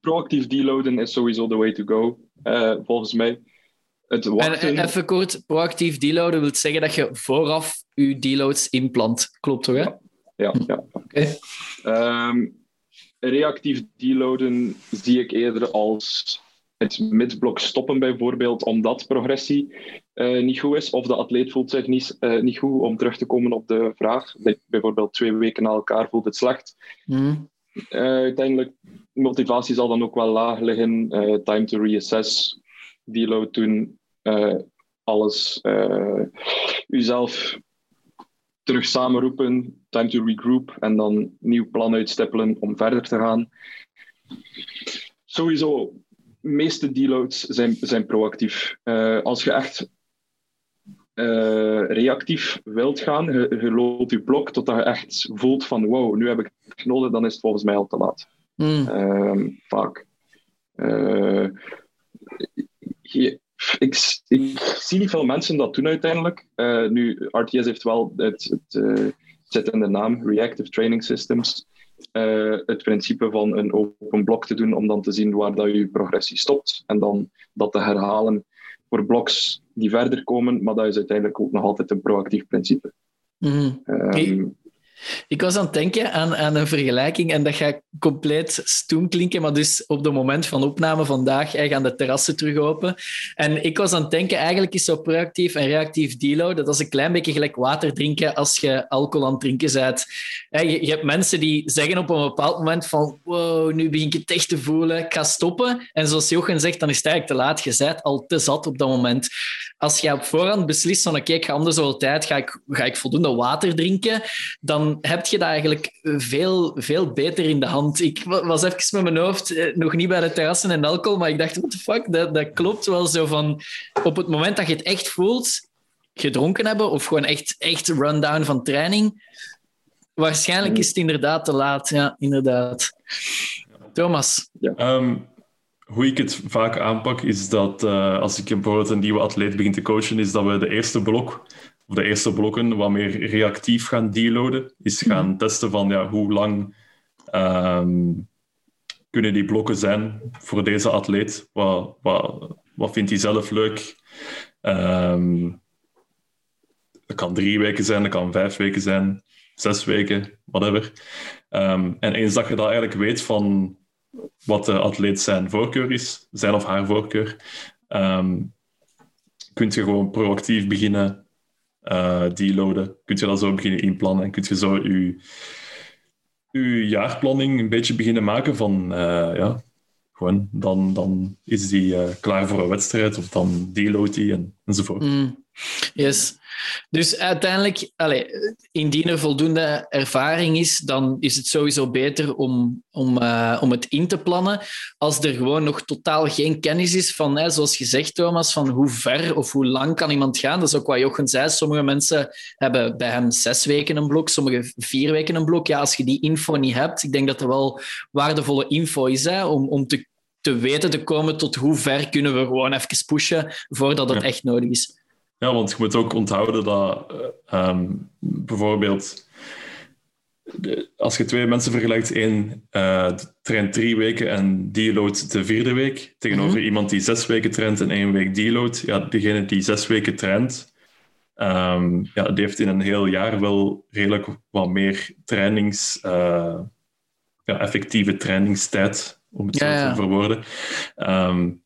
proactief deloaden is sowieso the way to go, uh, volgens mij. Het wachten... En even kort, proactief deloaden wil zeggen dat je vooraf je deloads inplant. Klopt toch, hè? Ja, ja. ja. Oké. Um, reactief deloaden zie ik eerder als het midblok stoppen bijvoorbeeld, omdat progressie uh, niet goed is, of de atleet voelt zich niet, uh, niet goed om terug te komen op de vraag. Bijvoorbeeld twee weken na elkaar voelt het slecht. Mm. Uh, uiteindelijk, motivatie zal dan ook wel laag liggen. time to reassess, deload doen, alles uzelf terug samenroepen, time to regroup en dan nieuw plan uitstippelen om verder te gaan. Sowieso meeste deloads zijn, zijn proactief. Uh, als je echt uh, reactief wilt gaan, je, je loopt je blok totdat je echt voelt van wow, nu heb ik het nodig, dan is het volgens mij al te laat. Mm. Uh, vaak. Uh, je, ik, ik, zie niet veel mensen dat doen uiteindelijk. nu, RTS heeft wel het, het zit in de naam Reactive Training Systems. Uh, het principe van een open blok te doen om dan te zien waar dat je progressie stopt en dan dat te herhalen voor bloks die verder komen, maar dat is uiteindelijk ook nog altijd een proactief principe. Mm. Um, ik was aan het denken aan, aan een vergelijking en dat gaat compleet stoem klinken, maar dus op het moment van opname vandaag gaan de terrassen terug open. En ik was aan het denken, eigenlijk is zo proactief en reactief deload, dat is een klein beetje gelijk water drinken als je alcohol aan het drinken bent. Je, je hebt mensen die zeggen op een bepaald moment van wow, nu begin ik het echt te voelen, ik ga stoppen. En zoals Jochen zegt, dan is het eigenlijk te laat. Je bent al te zat op dat moment. Als je op voorhand beslist van oké, ik ga anders over tijd, ga ik, ga ik voldoende water drinken, dan heb je dat eigenlijk veel, veel beter in de hand. Ik was even met mijn hoofd eh, nog niet bij de terrassen en alcohol, maar ik dacht, what the fuck, dat, dat klopt wel zo van... Op het moment dat je het echt voelt, gedronken hebben of gewoon echt, echt rundown van training, waarschijnlijk is het inderdaad te laat. Ja, inderdaad. Thomas? Ja. Ehm, hoe ik het vaak aanpak, is dat uh, als ik bijvoorbeeld een nieuwe atleet begin te coachen, is dat we de eerste blok of de eerste blokken wat meer reactief gaan deloaden. Is gaan mhm. testen van ja, hoe lang um, kunnen die blokken zijn voor deze atleet. Wat, wat, wat vindt hij zelf leuk? Um, dat kan drie weken zijn, dat kan vijf weken zijn. zes weken, whatever. Ehm, en eens dat je dat eigenlijk weet van wat de atleet zijn voorkeur is, zijn of haar voorkeur, um, kun je gewoon proactief beginnen uh, deloaden. Kun je dat zo beginnen inplannen en kun je zo je, jaarplanning een beetje beginnen maken van, uh, ja, gewoon, dan, dan is die uh, klaar voor een wedstrijd of dan deloadt die en, enzovoort. Mm. Yes. Dus uiteindelijk, allez, indien er voldoende ervaring is, dan is het sowieso beter om, om, uh, om het in te plannen. Als er gewoon nog totaal geen kennis is van, hè, zoals gezegd, Thomas, van hoe ver of hoe lang kan iemand gaan. Dat is ook wat Jochen zei. Sommige mensen hebben bij hem zes weken een blok, sommige vier weken een blok. Ja, als je die info niet hebt, ik denk dat er wel waardevolle info is hè, om, om te, te weten te komen tot hoe ver kunnen we gewoon even pushen voordat het ja. echt nodig is. Ja, want je moet ook onthouden dat um, bijvoorbeeld de, als je twee mensen vergelijkt, één uh, traint drie weken en deloadt de vierde week, tegenover mm -hmm. iemand die zes weken traint en één week deloadt, ja, degene die zes weken traint, um, ja, die heeft in een heel jaar wel redelijk wat meer trainings, uh, ja, effectieve trainingstijd, om het zo ja, te verwoorden. Um,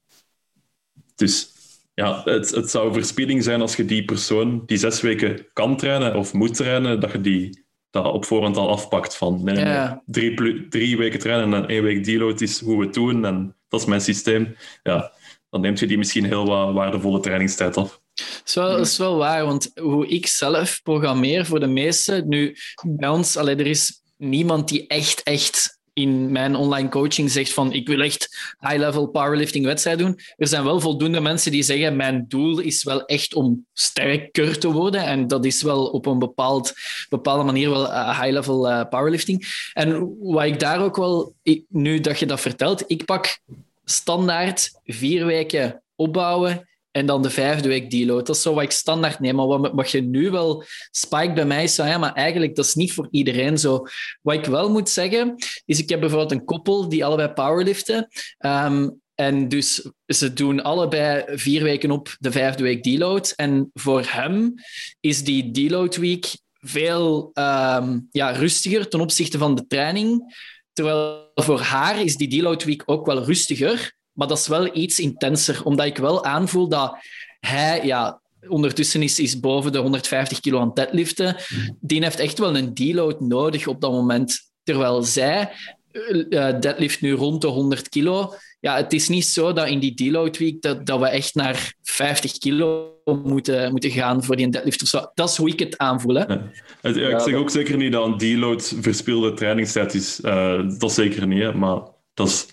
dus ja, het, het zou verspilling zijn als je die persoon die zes weken kan trainen of moet trainen, dat je die dat op voorhand al afpakt van nee, ja. drie, drie weken trainen en één week deload is hoe we het doen en dat is mijn systeem. Ja, dan neemt je die misschien heel wat waardevolle trainingstijd af. Dat is, wel, dat is wel waar, want hoe ik zelf programmeer voor de meesten, nu bij ons, allee, er is niemand die echt, echt in mijn online coaching zegt van ik wil echt high-level powerlifting wedstrijd doen. Er zijn wel voldoende mensen die zeggen mijn doel is wel echt om sterker te worden en dat is wel op een bepaald, bepaalde manier wel uh, high-level uh, powerlifting. En wat ik daar ook wel, ik, nu dat je dat vertelt, ik pak standaard vier weken opbouwen en dan de vijfde week deload. Dat is zo wat ik standaard neem. Maar wat, wat je nu wel spike bij mij is, maar eigenlijk dat is niet voor iedereen zo. Wat ik wel moet zeggen, is ik heb bijvoorbeeld een koppel die allebei powerliften. Um, en dus ze doen allebei vier weken op de vijfde week deload. En voor hem is die deload week veel um, ja, rustiger ten opzichte van de training. Terwijl voor haar is die deload week ook wel rustiger. Maar dat is wel iets intenser, omdat ik wel aanvoel dat hij, ja, ondertussen is, is boven de 150 kilo aan deadliften. Die heeft echt wel een deload nodig op dat moment. Terwijl zij uh, deadlift nu rond de 100 kilo. Ja, het is niet zo dat in die deload week dat, dat we echt naar 50 kilo moeten, moeten gaan voor die deadlift of zo. Dat is hoe ik het aanvoel. Hè? Ja. Ja, ik zeg ook zeker niet dat een deload verspilde trainingstijd is. Uh, dat zeker niet, hè, maar dat is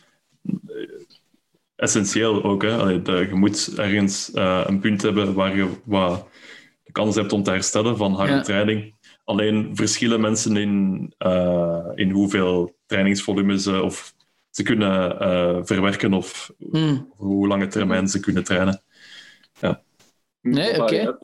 essentieel ook. Hè? Allee, de, je moet ergens uh, een punt hebben waar je wat de kans hebt om te herstellen van harde ja. training. Alleen verschillen mensen in, uh, in hoeveel trainingsvolume ze, of ze kunnen uh, verwerken of mm. hoe lange termijn ze kunnen trainen. Ja. Nee, oké. Okay.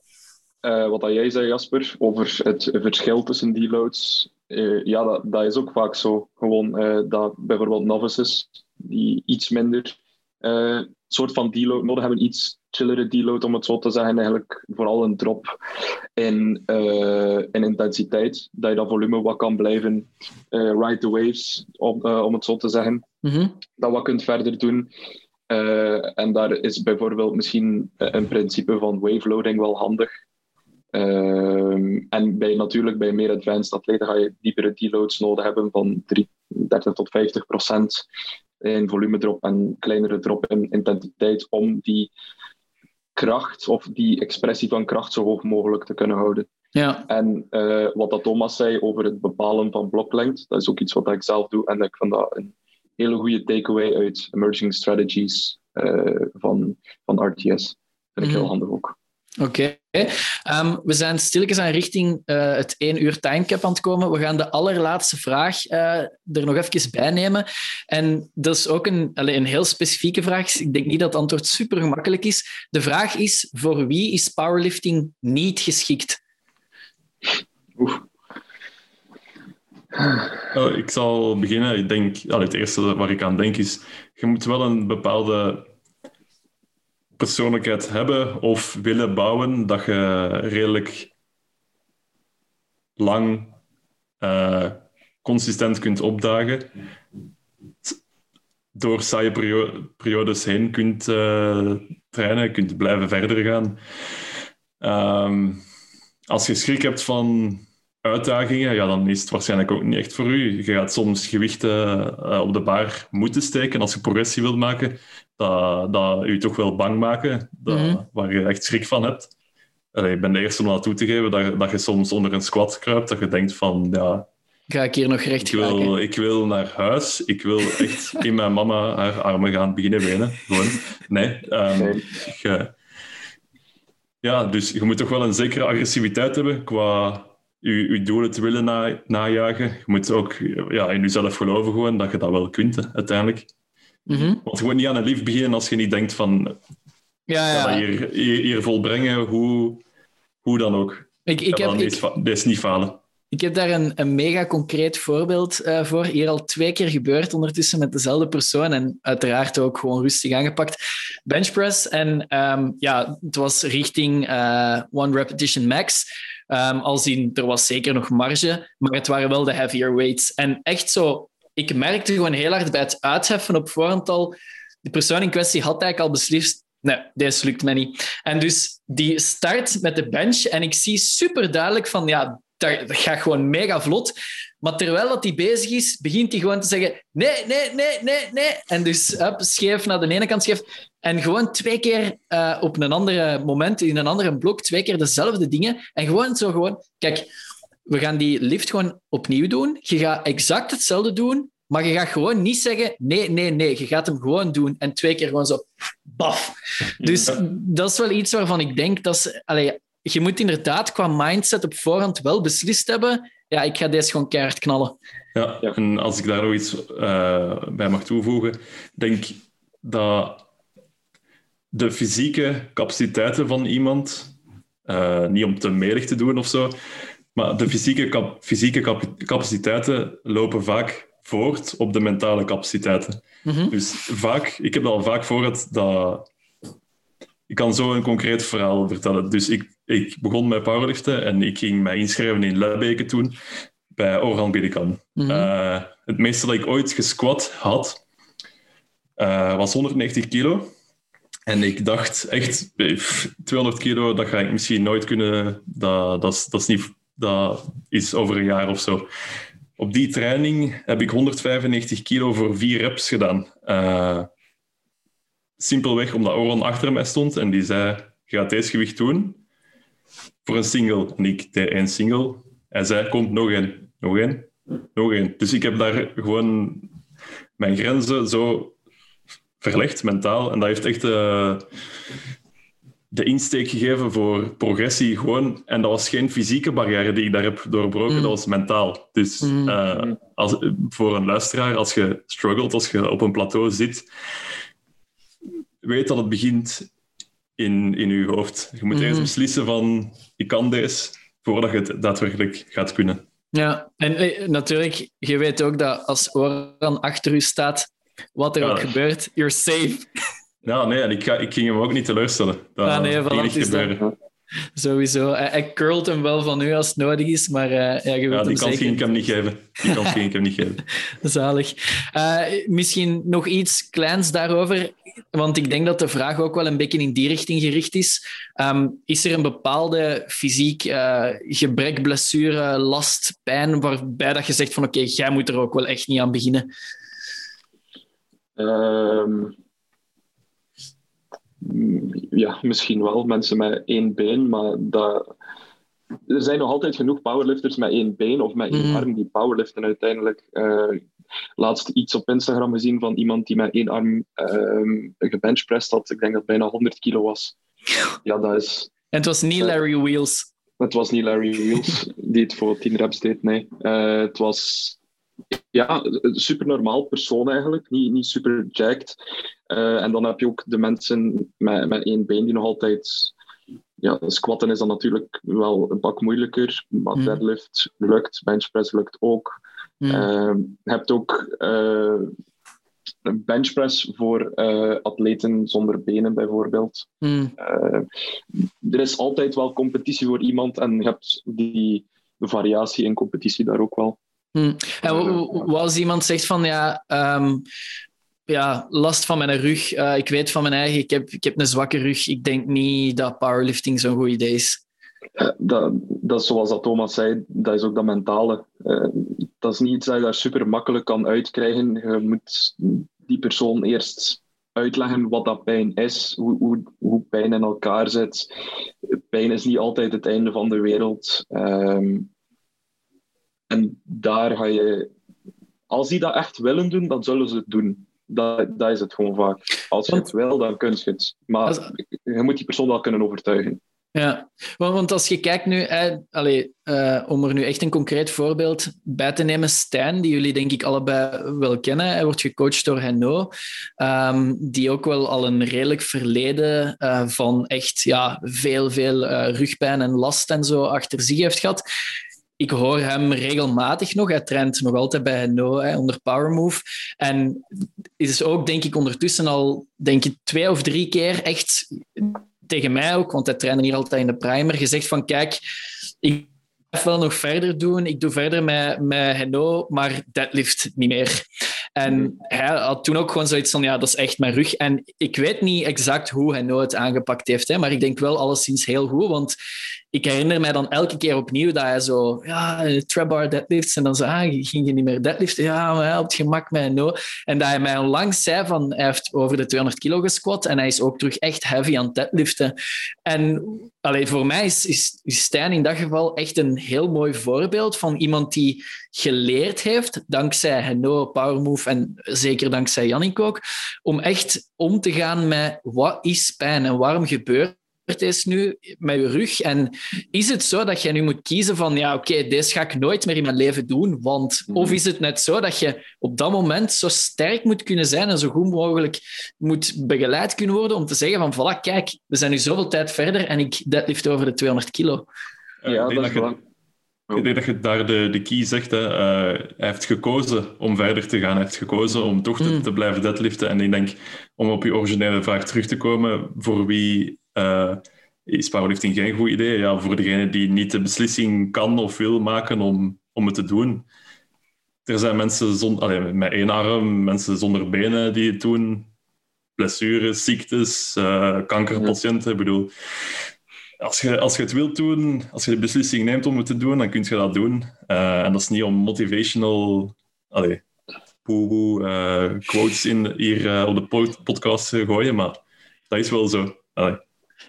Uh, wat jij zei, Jasper, over het verschil tussen deloads. Uh, ja, dat, dat, is ook vaak zo. Gewoon uh, dat bijvoorbeeld novices die iets minder uh, soort van deload nodig hebben, iets chillere deload om het zo te zeggen. Eigenlijk vooral een drop in, uh, in intensiteit, dat je dat volume wat kan blijven uh, ride the waves, om, om het zo te zeggen. Mm -hmm. Dat wat kunt verder doen. en daar is bijvoorbeeld misschien een principe van wave loading wel handig. en bij, natuurlijk bij meer advanced atleten ga je diepere deloads nodig hebben van 30 tot 50 procent in volume drop en kleinere drop in intensiteit om die kracht of die expressie van kracht zo hoog mogelijk te kunnen houden. Ja. En uh, wat dat Thomas zei over het bepalen van bloklengte, dat is ook iets wat ik zelf doe en ik vind dat een hele goede takeaway uit Emerging Strategies uh, van, van RTS. Vind ik mm. heel handig ook. Oké. Okay. Um, we zijn stilletjes aan richting uh, het één uur timecap aan het komen. We gaan de allerlaatste vraag uh, er nog even bij nemen. En dat is ook een, allez, een heel specifieke vraag. Ik denk niet dat het antwoord super gemakkelijk is. De vraag is, voor wie is powerlifting niet geschikt? Oh, ik zal beginnen. Ik denk, het eerste waar ik aan denk is, je moet wel een bepaalde persoonlijkheid hebben of willen bouwen dat je redelijk lang uh, consistent kunt opdagen, door saaie periodes heen kunt uh, trainen, kunt blijven verder gaan. Um, als je schrik hebt van uitdagingen, ja, dan is het waarschijnlijk ook niet echt voor u. Je gaat soms gewichten uh, op de bar moeten steken als je progressie wilt maken, dat, dat je toch wel bang maken, dat, mm -hmm. waar je echt schrik van hebt. Allee, ik ben de eerste om dat toe te geven, dat, dat je soms onder een squat kruipt, dat je denkt van, ja... Ga ik hier nog recht ik wil, ik wil naar huis. Ik wil echt in mijn mama haar armen gaan beginnen wenen. Gewoon. Nee. Um, je, ja, dus je moet toch wel een zekere agressiviteit hebben qua je, je doelen te willen na, najagen. Je moet ook ja, in jezelf geloven gewoon dat je dat wel kunt, uiteindelijk. Mm -hmm. Want je moet niet aan een lief beginnen als je niet denkt van... Ja, ja. Hier, hier, hier, volbrengen, hoe, hoe dan ook. Ik, ik heb, dit is niet falen. Ik heb daar een, een mega concreet voorbeeld uh, voor. Hier al twee keer gebeurd ondertussen met dezelfde persoon. En uiteraard ook gewoon rustig aangepakt. Benchpress. En um, ja, het was richting uh, one repetition max. Um, als in, er was zeker nog marge, maar het waren wel de heavier weights. En echt zo, ik merkte gewoon heel hard bij het uitheffen op voorhand al. De persoon in kwestie had eigenlijk al beslist nee, deze lukt mij niet. En dus die start met de bench en ik zie super duidelijk van, ja, dat gaat gewoon mega vlot. Maar terwijl dat hij bezig is, begint hij gewoon te zeggen nee, nee, nee, nee, nee. En dus up, scheef naar de ene kant scheef. En gewoon twee keer uh, op een andere moment, in een andere blok, twee keer dezelfde dingen. En gewoon zo gewoon... Kijk, we gaan die lift gewoon opnieuw doen. Je gaat exact hetzelfde doen, maar je gaat gewoon niet zeggen nee, nee, nee. Je gaat hem gewoon doen. En twee keer gewoon zo... Baf. Dus dat is wel iets waarvan ik denk dat... Allez, je moet inderdaad qua mindset op voorhand wel beslist hebben. Ja, ik ga deze gewoon keihard knallen. Ja, en als ik daar nog iets uh, bij mag toevoegen, denk dat de fysieke capaciteiten van iemand, uh, niet om te melig te doen of zo, maar de fysieke, cap fysieke cap capaciteiten lopen vaak voort op de mentale capaciteiten. Mm -hmm. Dus vaak, ik heb al vaak voor dat ik kan zo een concreet verhaal vertellen. Dus ik, ik begon met powerliften en ik ging mij inschrijven in Luibeke toen bij Orhan Bidekan. Mm -hmm. het meeste dat ik ooit gesquat had, uh, was 190 kilo. En ik dacht echt, 200 kilo, dat ga ik misschien nooit kunnen. Dat, dat, is, dat, is, niet, dat is over een jaar of zo. Op die training heb ik 195 kilo voor vier reps gedaan. Uh, simpelweg omdat Oron achter mij stond en die zei: Je gaat deze gewicht doen voor een single. En ik deed één single. Hij zei: Kom, nog één, nog één, nog één. Dus ik heb daar gewoon mijn grenzen zo verlegd mentaal. En dat heeft echt uh, de insteek gegeven voor progressie. Gewoon. En dat was geen fysieke barrière die ik daar heb doorbroken, mm. dat was mentaal. Dus uh, als, voor een luisteraar, als je struggelt, als je op een plateau zit weet dat het begint in, in je hoofd. Je moet eerst mhm. beslissen van, ik kan deze, voordat je het daadwerkelijk gaat kunnen. Ja, en eh, natuurlijk, je weet ook dat als Oran achter u staat, wat er ook gebeurt, you're safe. Ja, nee, ik, ga, ik ging hem ook niet teleurstellen. Dat ah, nee, ging niet gebeuren. Sowieso. Hij, curlt hem wel van u als het nodig is, maar uh, ja, je wilt ja, die kans ging ik hem niet geven. Die kans ging ik hem niet geven. Zalig. Uh, misschien nog iets kleins daarover, want ik denk dat de vraag ook wel een beetje in die richting gericht is. Um, is er een bepaalde fysiek uh, gebrek, blessure, last, pijn, waarbij dat je zegt van oké, okay, jij moet er ook wel echt niet aan beginnen? Um ja, misschien wel mensen met één been, maar dat, er zijn nog altijd genoeg powerlifters met één been of met één mm. arm die powerliften uiteindelijk. Uh, laatst iets op Instagram gezien van iemand die met één arm uh, gebenchpressed had. Ik denk dat het bijna 100 kilo was. Ja, dat is... En het was niet Larry Wheels. Het was niet Larry Wheels die het voor 10 reps deed, nee. Uh, het was ja, een super normaal persoon eigenlijk, niet, niet super jacked. Uh, en dan heb je ook de mensen met, met één been die nog altijd. Ja, squatten is dan natuurlijk wel een pak moeilijker, maar mm. deadlift lukt, benchpress lukt ook. Mm. Uh, je hebt ook uh, een benchpress voor atleten zonder benen, bijvoorbeeld. Mm. er is altijd wel competitie voor iemand en je hebt die variatie in competitie daar ook wel. Hm. En als iemand zegt van ja, ehm, ja, last van mijn rug, uh, ik weet van mijn eigen, ik heb, ik heb een zwakke rug, ik denk niet dat powerlifting zo'n goed idee is. Dat, dat, zoals dat Thomas zei, dat is ook dat mentale. Uh, dat is niet iets dat je daar super makkelijk kan uitkrijgen. Je moet die persoon eerst uitleggen wat dat pijn is, hoe, hoe, hoe pijn in elkaar zit. Pijn is niet altijd het einde van de wereld. Um, en daar ga je, als die dat echt willen doen, dan zullen ze het doen. Dat, dat is het gewoon vaak. Als je het wil, dan kun je het. Maar je moet die persoon wel kunnen overtuigen. Ja, want als je kijkt nu, allez, uh, om er nu echt een concreet voorbeeld bij te nemen, Stijn, die jullie denk ik allebei wel kennen, hij wordt gecoacht door Henno, um, die ook wel al een redelijk verleden uh, van echt ja, veel, veel uh, rugpijn en last en zo achter zich heeft gehad ik hoor hem regelmatig nog. Hij traint nog altijd bij No hè, onder Powermove. En is ook, denk ik, ondertussen al denk ik, twee of drie keer echt tegen mij ook, want hij trainde hier altijd in de primer, gezegd van kijk, ik ga wel nog verder doen. Ik doe verder met, met Heno, maar deadlift niet meer. En hij had toen ook gewoon zoiets van, ja, dat is echt mijn rug. En ik weet niet exact hoe Heno het aangepakt heeft, hè, maar ik denk wel alleszins heel goed, want ik herinner mij dan elke keer opnieuw dat hij zo, ja, trap deadlifts. En dan zo, ah, ging je niet meer deadliften? Ja, op het gemak met no. En dat hij mij onlangs zei van, hij heeft over de 200 kilo gesquat en hij is ook terug echt heavy aan deadliften. En allee, voor mij is, is, is Stijn in dat geval echt een heel mooi voorbeeld van iemand die geleerd heeft, dankzij Heno, Powermove en zeker dankzij Jannik ook, om echt om te gaan met wat is pijn en waarom gebeurt is nu met je rug. En is het zo dat je nu moet kiezen van, ja, oké, okay, deze ga ik nooit meer in mijn leven doen, want... Mhm. Of is het net zo dat je op dat moment zo sterk moet kunnen zijn en zo goed mogelijk moet begeleid kunnen worden om te zeggen van, voilà, kijk, we zijn nu zoveel tijd verder en ik deadlift over de 200 kilo. Ja, dat is belangrijk. Ik denk dat je daar de, de key zegt. Hè. Uh, hij heeft gekozen om verder te gaan. Hij heeft gekozen om toch te, mm. te, blijven deadliften. En ik denk, om op je originele vraag terug te komen, voor wie uh, is powerlifting geen goed idee. Ja, voor degene die niet de beslissing kan of wil maken om, om het te doen. Er zijn mensen zonder, allez, met één arm, mensen zonder benen die het doen. Blessures, ziektes, uh, kankerpatiënten. Ik bedoel, als je, als je het wilt doen, als je de beslissing neemt om het te doen, dan kun je dat doen. Uh, en dat is niet om motivational allee, poe uh, quotes in, hier op de podcast te gooien, maar dat is wel zo. Allee.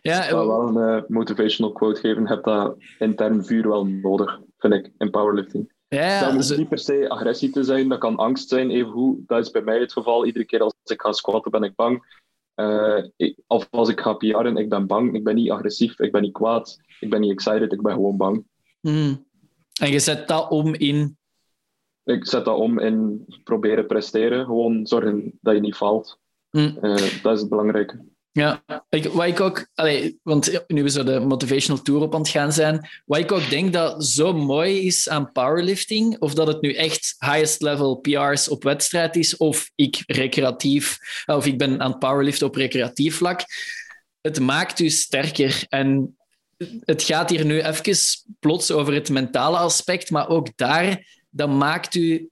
Ja, wel een uh, motivational quote geven. Je hebt dat intern vuur wel nodig, vind ik, in powerlifting. Ja, dat moet niet per se agressie te zijn, dat kan angst zijn, evengoed. Dat is bij mij het geval. Iedere keer als ik ga squatten, ben ik bang. Uh, of als ik ga PR'en, ik ben bang. Ik ben niet agressief, ik ben niet kwaad, ik ben niet excited, ik ben gewoon bang. Hmm. En je zet dat om in? Ik zet dat om in proberen presteren. Gewoon zorgen dat je niet valt. Mm. Uh, dat is het belangrijke. Ja, ik, wat ik ook, want nu we zo de motivational tour op aan het gaan zijn, wat ik ook denk dat zo mooi is aan powerlifting, of dat het nu echt highest level PR's op wedstrijd is, of ik recreatief, of ik ben aan het powerliften op recreatief vlak, het maakt u sterker. En het gaat hier nu even plots over het mentale aspect, maar ook daar, dat maakt u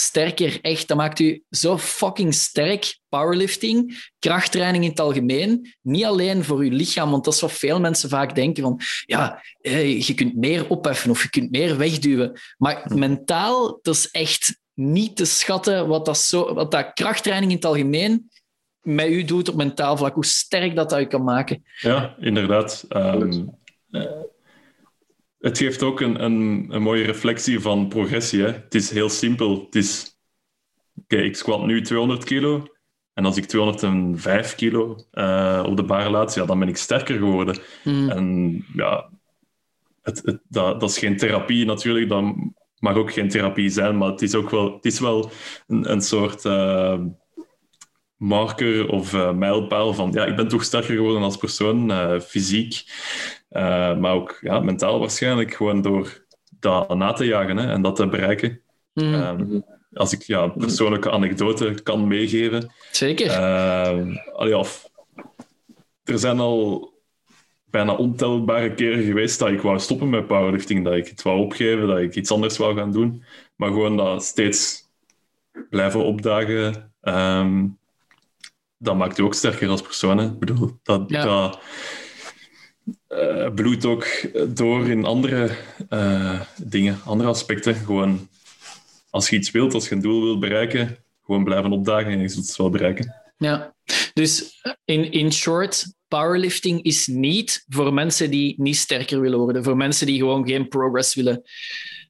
sterker. Echt, dat maakt u zo fucking sterk. Powerlifting, krachttraining in het algemeen. Niet alleen voor uw lichaam, want dat is wat veel mensen vaak denken van ja, je kunt meer opheffen of je kunt meer wegduwen. Maar mentaal, dat is echt niet te schatten wat dat, zo, wat dat krachttraining in het algemeen met u doet op mentaal vlak. Hoe sterk dat dat je kan maken. Ja, inderdaad. Um, het geeft ook een, een, een, mooie reflectie van progressie. Hè. Het is heel simpel. Het is, oké, ik squat nu 200 kilo. En als ik 205 kilo uh, op de bar laat, ja, dan ben ik sterker geworden. Mm. En ja, het, het, dat, dat, is geen therapie natuurlijk. Dat mag ook geen therapie zijn. Maar het is ook wel, het is wel een, een soort uh, marker of uh, mijlpaal van ja, ik ben toch sterker geworden als persoon, fysiek. Uh, maar ook ja, mentaal waarschijnlijk, gewoon door dat na te jagen hè, en dat te bereiken. Mm. Um, als ik ja, persoonlijke anekdote kan meegeven. Zeker. Uh, allee, of, er zijn al bijna ontelbare keren geweest dat ik wou stoppen met powerlifting, dat ik het wou opgeven, dat ik iets anders wou gaan doen. Maar gewoon dat steeds blijven opdagen, ehm, dat maakt je ook sterker als persoon. Hè? Ik bedoel, dat, Ja. dat eh, bloedt ook door in andere eh, dingen, andere aspecten. Gewoon, als je iets wilt, als je een doel wilt bereiken, gewoon blijven opdagen en je zult het wel bereiken. Ja, dus in, in short, powerlifting is niet voor mensen die niet sterker willen worden, voor mensen die gewoon geen progress willen.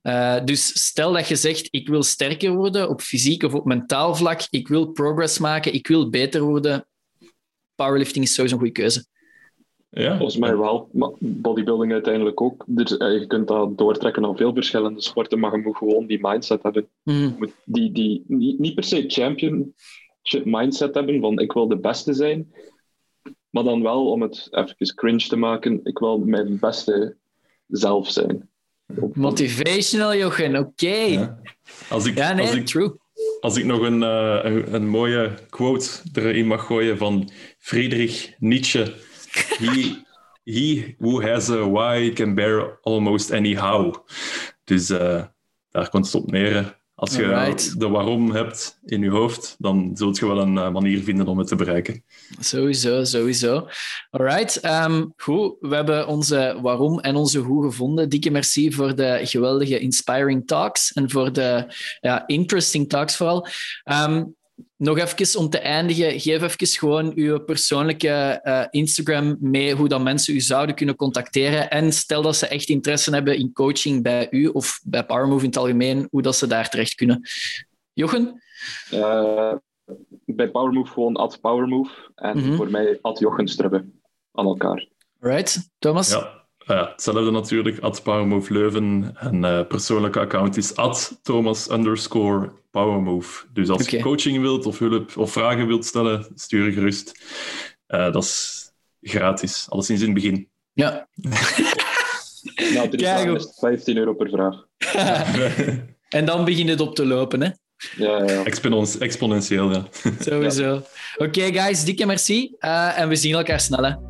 Eh, dus stel dat je zegt, ik wil sterker worden op fysiek of op mentaal vlak, ik wil progress maken, ik wil beter worden, powerlifting is sowieso een goede keuze. Ja, Volgens mij wel. Maar bodybuilding uiteindelijk ook. Dus, eh, je kunt dat doortrekken naar veel verschillende sporten, maar je moet gewoon die mindset hebben. Mhm. Je moet die, die, niet, niet per se championship mindset hebben van ik wil de beste zijn, maar dan wel om het even cringe te maken, ik wil mijn beste zelf zijn. Motivational, Jochen, oké. Ja. Als ik, nee, als ik true. Als ik nog een, eh, een, een mooie quote erin mag gooien van Friedrich Nietzsche. He, he who has a why can bear almost any how. Dus eh, daar komt het op neer. Als je Alright. de waarom hebt in je hoofd, dan zult je wel een eh, manier vinden om het te bereiken. Sowieso, sowieso. Alright, goed. We hebben onze waarom en onze hoe gevonden. Dikke merci voor de geweldige inspiring talks en voor de ja, interesting talks vooral. Ehm, nog even om te eindigen, geef even gewoon uw persoonlijke eh, Instagram mee, hoe dat mensen u zouden kunnen contacteren. En stel dat ze echt interesse hebben in coaching bij u of bij Powermove in het algemeen, hoe dat ze daar terecht kunnen. Jochen? Eh, bij Powermove gewoon at Powermove en Mhm. voor mij at Jochen Strubbe aan elkaar. Right, Thomas? Ja, ja, hetzelfde natuurlijk. At Powermove Leuven. En eh persoonlijke account is at Thomas underscore Powermove. Dus als je coaching wilt of hulp of vragen wilt stellen, stuur gerust. Eh, dat is gratis. Alleszins in het begin. Ja. Nou, op- is het 15 euro per vraag. en dan begint het op te lopen, hè? Ja, ja, ja. Expon- exponentieel, ja. Sowieso. Oké, guys, dikke merci. Eh, en we zien elkaar snel, hè.